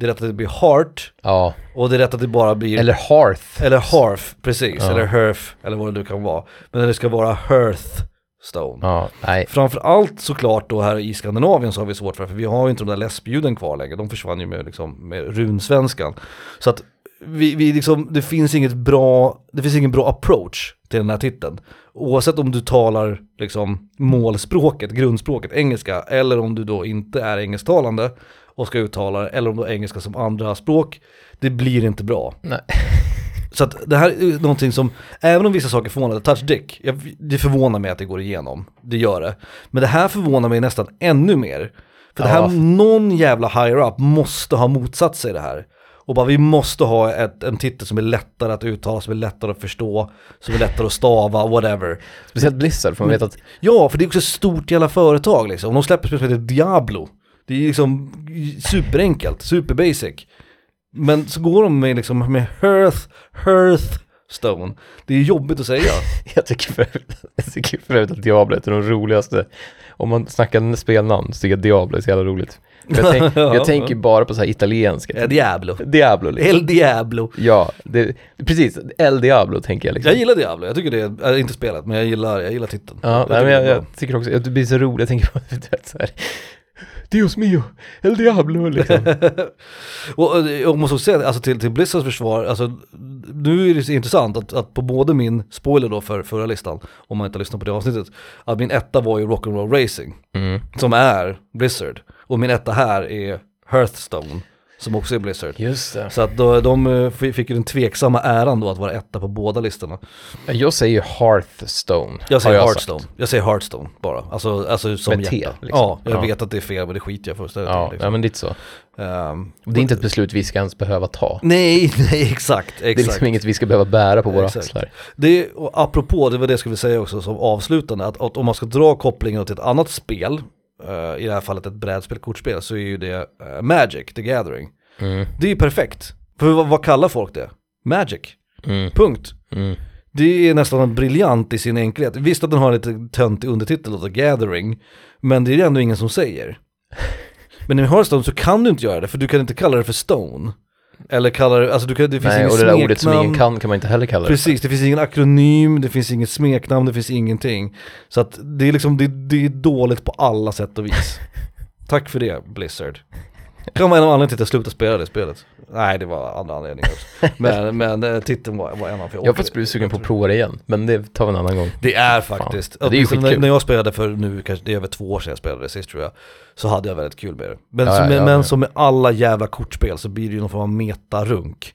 det är lätt att det blir heart Ja, och det är lätt att det bara blir eller Hearth. Eller Hearth, precis. Ja. Eller Hearth, eller vad det nu kan vara. Men det ska vara Hearthstone. Ja, nej. Framförallt såklart då här i Skandinavien så har vi svårt för det, för vi har ju inte de där läspljuden kvar längre. De försvann ju med, liksom, med runsvenskan. Så att vi, vi liksom, det finns inget bra, det finns ingen bra approach till den här titeln. Oavsett om du talar liksom målspråket, grundspråket, engelska, eller om du då inte är engelsktalande och ska uttala det, eller om du har engelska som andra språk, det blir inte bra. nej. [LAUGHS] Så att det här är någonting som, även om vissa saker förvånar, touch dick, jag, det förvånar mig att det går igenom. Det gör det. Men det här förvånar mig nästan ännu mer. För det här, Ja. någon jävla higher up måste ha motsatt sig det här. Och bara vi måste ha ett, en titel som är lättare att uttala, som är lättare att förstå, som är lättare att stava, whatever. Speciellt Blizzard, för man vet att Ja, för det är också ett stort jävla företag liksom. De släpper spel som heter Diablo. Det är liksom superenkelt, superbasic. Men så går de med liksom med Hearth, Hearthstone. Det är jobbigt att säga. [LAUGHS] jag tycker för, jag tycker för övrigt att Diablo är de roligaste. Om man snackar spelnamn så tycker jag Diablo är så jävla roligt. Jag, tänk, [LAUGHS] Ja. jag tänker bara på så här italienska. Eh, Diablo. Diablo liksom. El Diablo. Ja, det, precis. El Diablo tänker jag liksom. Jag gillar Diablo, jag tycker det är, inte spelet, men jag gillar, jag gillar titeln. Ja, nej, tycker det jag, jag tycker också, det blir så roligt, jag tänker på [LAUGHS] du vet, så här. Dios mio, El Diablo liksom. [LAUGHS] Och och jag måste också säga, alltså till, till Blizzards försvar, alltså nu är det så intressant att, att på både min spoiler då för förra listan, om man inte har lyssnat på det avsnittet, att min etta var ju Rock'n'Roll Racing, Mm. som är Blizzard, och min etta här är Hearthstone, som också är Blizzard. Just det. Så att då, de eh, fick ju den tveksamma äran då att vara etta på båda listorna. Jag säger ju Hearthstone. Jag säger sagt. Hearthstone. Jag säger Hearthstone bara. Alltså, alltså som Med T, hjärta. liksom. Ja, jag Ja. vet att det är fel men det skiter jag fullständigt Ja. Liksom. ja, men lite så. Ehm, Det är inte ett beslut vi ska ens behöva ta. Nej, [LAUGHS] nej exakt, Det är exakt. liksom inget vi ska behöva bära på våra Exakt. axlar. Det, och apropå, det var det jag skulle säga också som avslutande, att, att om man ska dra kopplingen till ett annat spel, i det här fallet ett brädspel, kortspel, så är ju det eh, Magic, The Gathering. Mm, Det är ju perfekt. För vad, vad kallar folk det? Magic. mm, Punkt. mm. Det är nästan briljant i sin enkelhet. Visst att den har lite töntig undertitel, The Gathering, men det är det ändå ingen som säger. Men i Hearthstone så kan du inte göra det, för du kan inte kalla det för Stone. Eller kalla det, alltså du kan, det finns Nej, och det där ordet som ingen smeknamn. kan kan man inte heller kalla det. Precis, det finns ingen akronym, det finns inget smeknamn, det finns ingenting. Så att det är liksom, det, det är dåligt på alla sätt och vis. [LAUGHS] Tack för det, Blizzard. Kan vara en av anledningarna till att jag slutade spela det spelet. Nej, det var andra anledningar också. [LAUGHS] Men, men eh, titeln var, var en av Jag har faktiskt blivit sugen på att prova det igen, men det tar vi en annan gång. Det är faktiskt, Fan. Det är ju när, skitkul. när jag spelade för nu, kanske det är över två år sedan jag spelade det sist tror jag, så hade jag väldigt kul med det. Men, Ja, som, ja, ja, men som med alla jävla kortspel så blir det ju någon form av metarunk.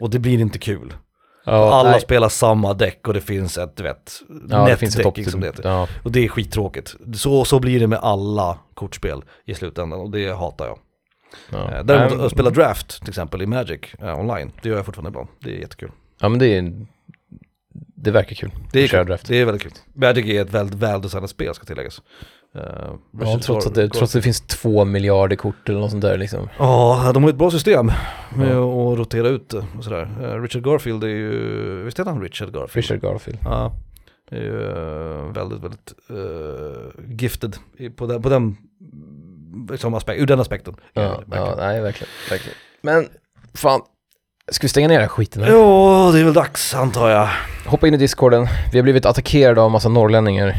Och det blir inte kul. Ja, alla nej. spelar samma däck och det finns ett, du vet, ja, det nätdäck som det heter. Ja, Och det är skittråkigt. Så, så blir det med alla kortspel i slutändan och det hatar jag. Ja. Eh, Däremot att spela draft till exempel i Magic eh, online, det gör jag fortfarande ibland. Det är jättekul. Ja, men det är... Det verkar kul. Det är, kul. draft. det är väldigt kul. Magic är ett väldigt väldesignat spel ska tilläggas. Eh, Ja, trots att, det, trots att det finns två miljarder kort eller något sånt där liksom. Ja, de har ett bra system med Ja. att rotera ut det och sådär. Eh, Richard Garfield är ju, visst heter han Richard Garfield? Richard Garfield. Ja, är ju eh, väldigt, väldigt eh, gifted på den, på den liksom aspekt, ur den aspekten. Ja, verkligen. ja, nej verkligen, verkligen. Men fan, ska vi stänga ner den här skiten? Ja, det är väl dags antar jag. Hoppa in i discorden. Vi har blivit attackerade av massa norrlänningar.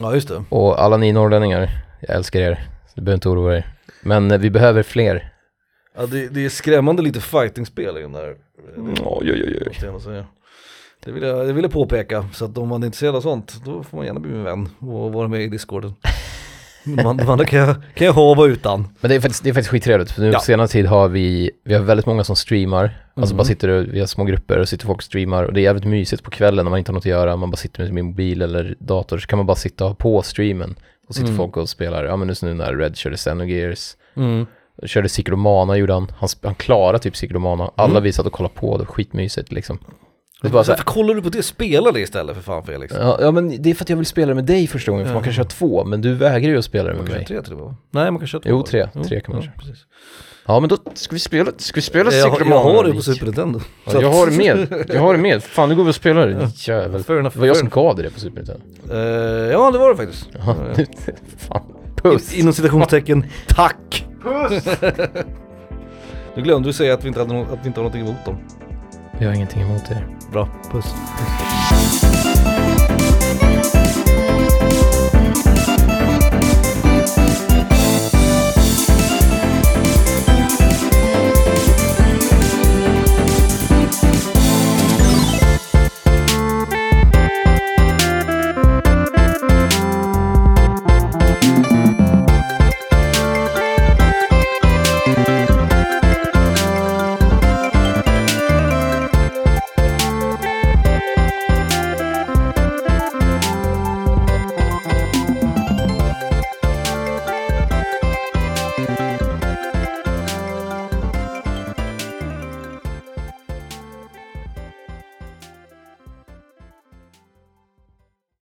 Ja, just det. Och alla ni norrlänningar, jag älskar er. Du behöver inte oroa er. Men eh, vi behöver fler. Ja, det, det är skrämmande lite fightingspel i den där. Oj, oj, oj, oj. Säga. Det vill, jag, det vill jag påpeka, så att om man är intresserad av sånt, då får man gärna bli min vän och vara med i discorden. De andra kan jag, kan jag vara utan. Men det är faktiskt, det är faktiskt skittrevligt. För nu Ja. på senare tid har vi, vi har väldigt många som streamar. Alltså Mhm. bara sitter och, vi har små grupper och sitter folk och streamar. Och det är jävligt mysigt på kvällen när man inte har något att göra. Man bara sitter med sin mobil eller dator. Så kan man bara sitta och ha på streamen. Och sitter Mm. folk och spelar. Ja men nu så nu när Red körde Xenogears. Körde Cyclomana gjorde han. Han, han klarade typ Cyclomana. Alla Mm. vi satt och kollade på. Det skitmysigt liksom. Det bara så Varför kollar du på det? Spela det istället för fan Felix. ja, ja men det är för att jag vill spela det med dig första gången. För man kan köra två. Men du vägrar ju att spela det Man med kan mig. köra tre till va? Nej man kan köra två. Jo, tre. Tre kan man ja, köra. precis. Ja men då ska vi spela, ska vi spela Jag, Cyclomana? jag har det på Super Nintendo. Ja, jag har det med, jag har det med. Fan nu går vi och spelar det. Jävel. Fair enough, Det var jag som gav dig det på Super Nintendo. Eh, ja det var det faktiskt. Ja, fan. Puss. Inom citationstecken, tack! Puss! [LAUGHS] nu glömde du säga att vi inte, hade att vi inte har någonting emot dem. Jag har ingenting emot det. Bra, puss.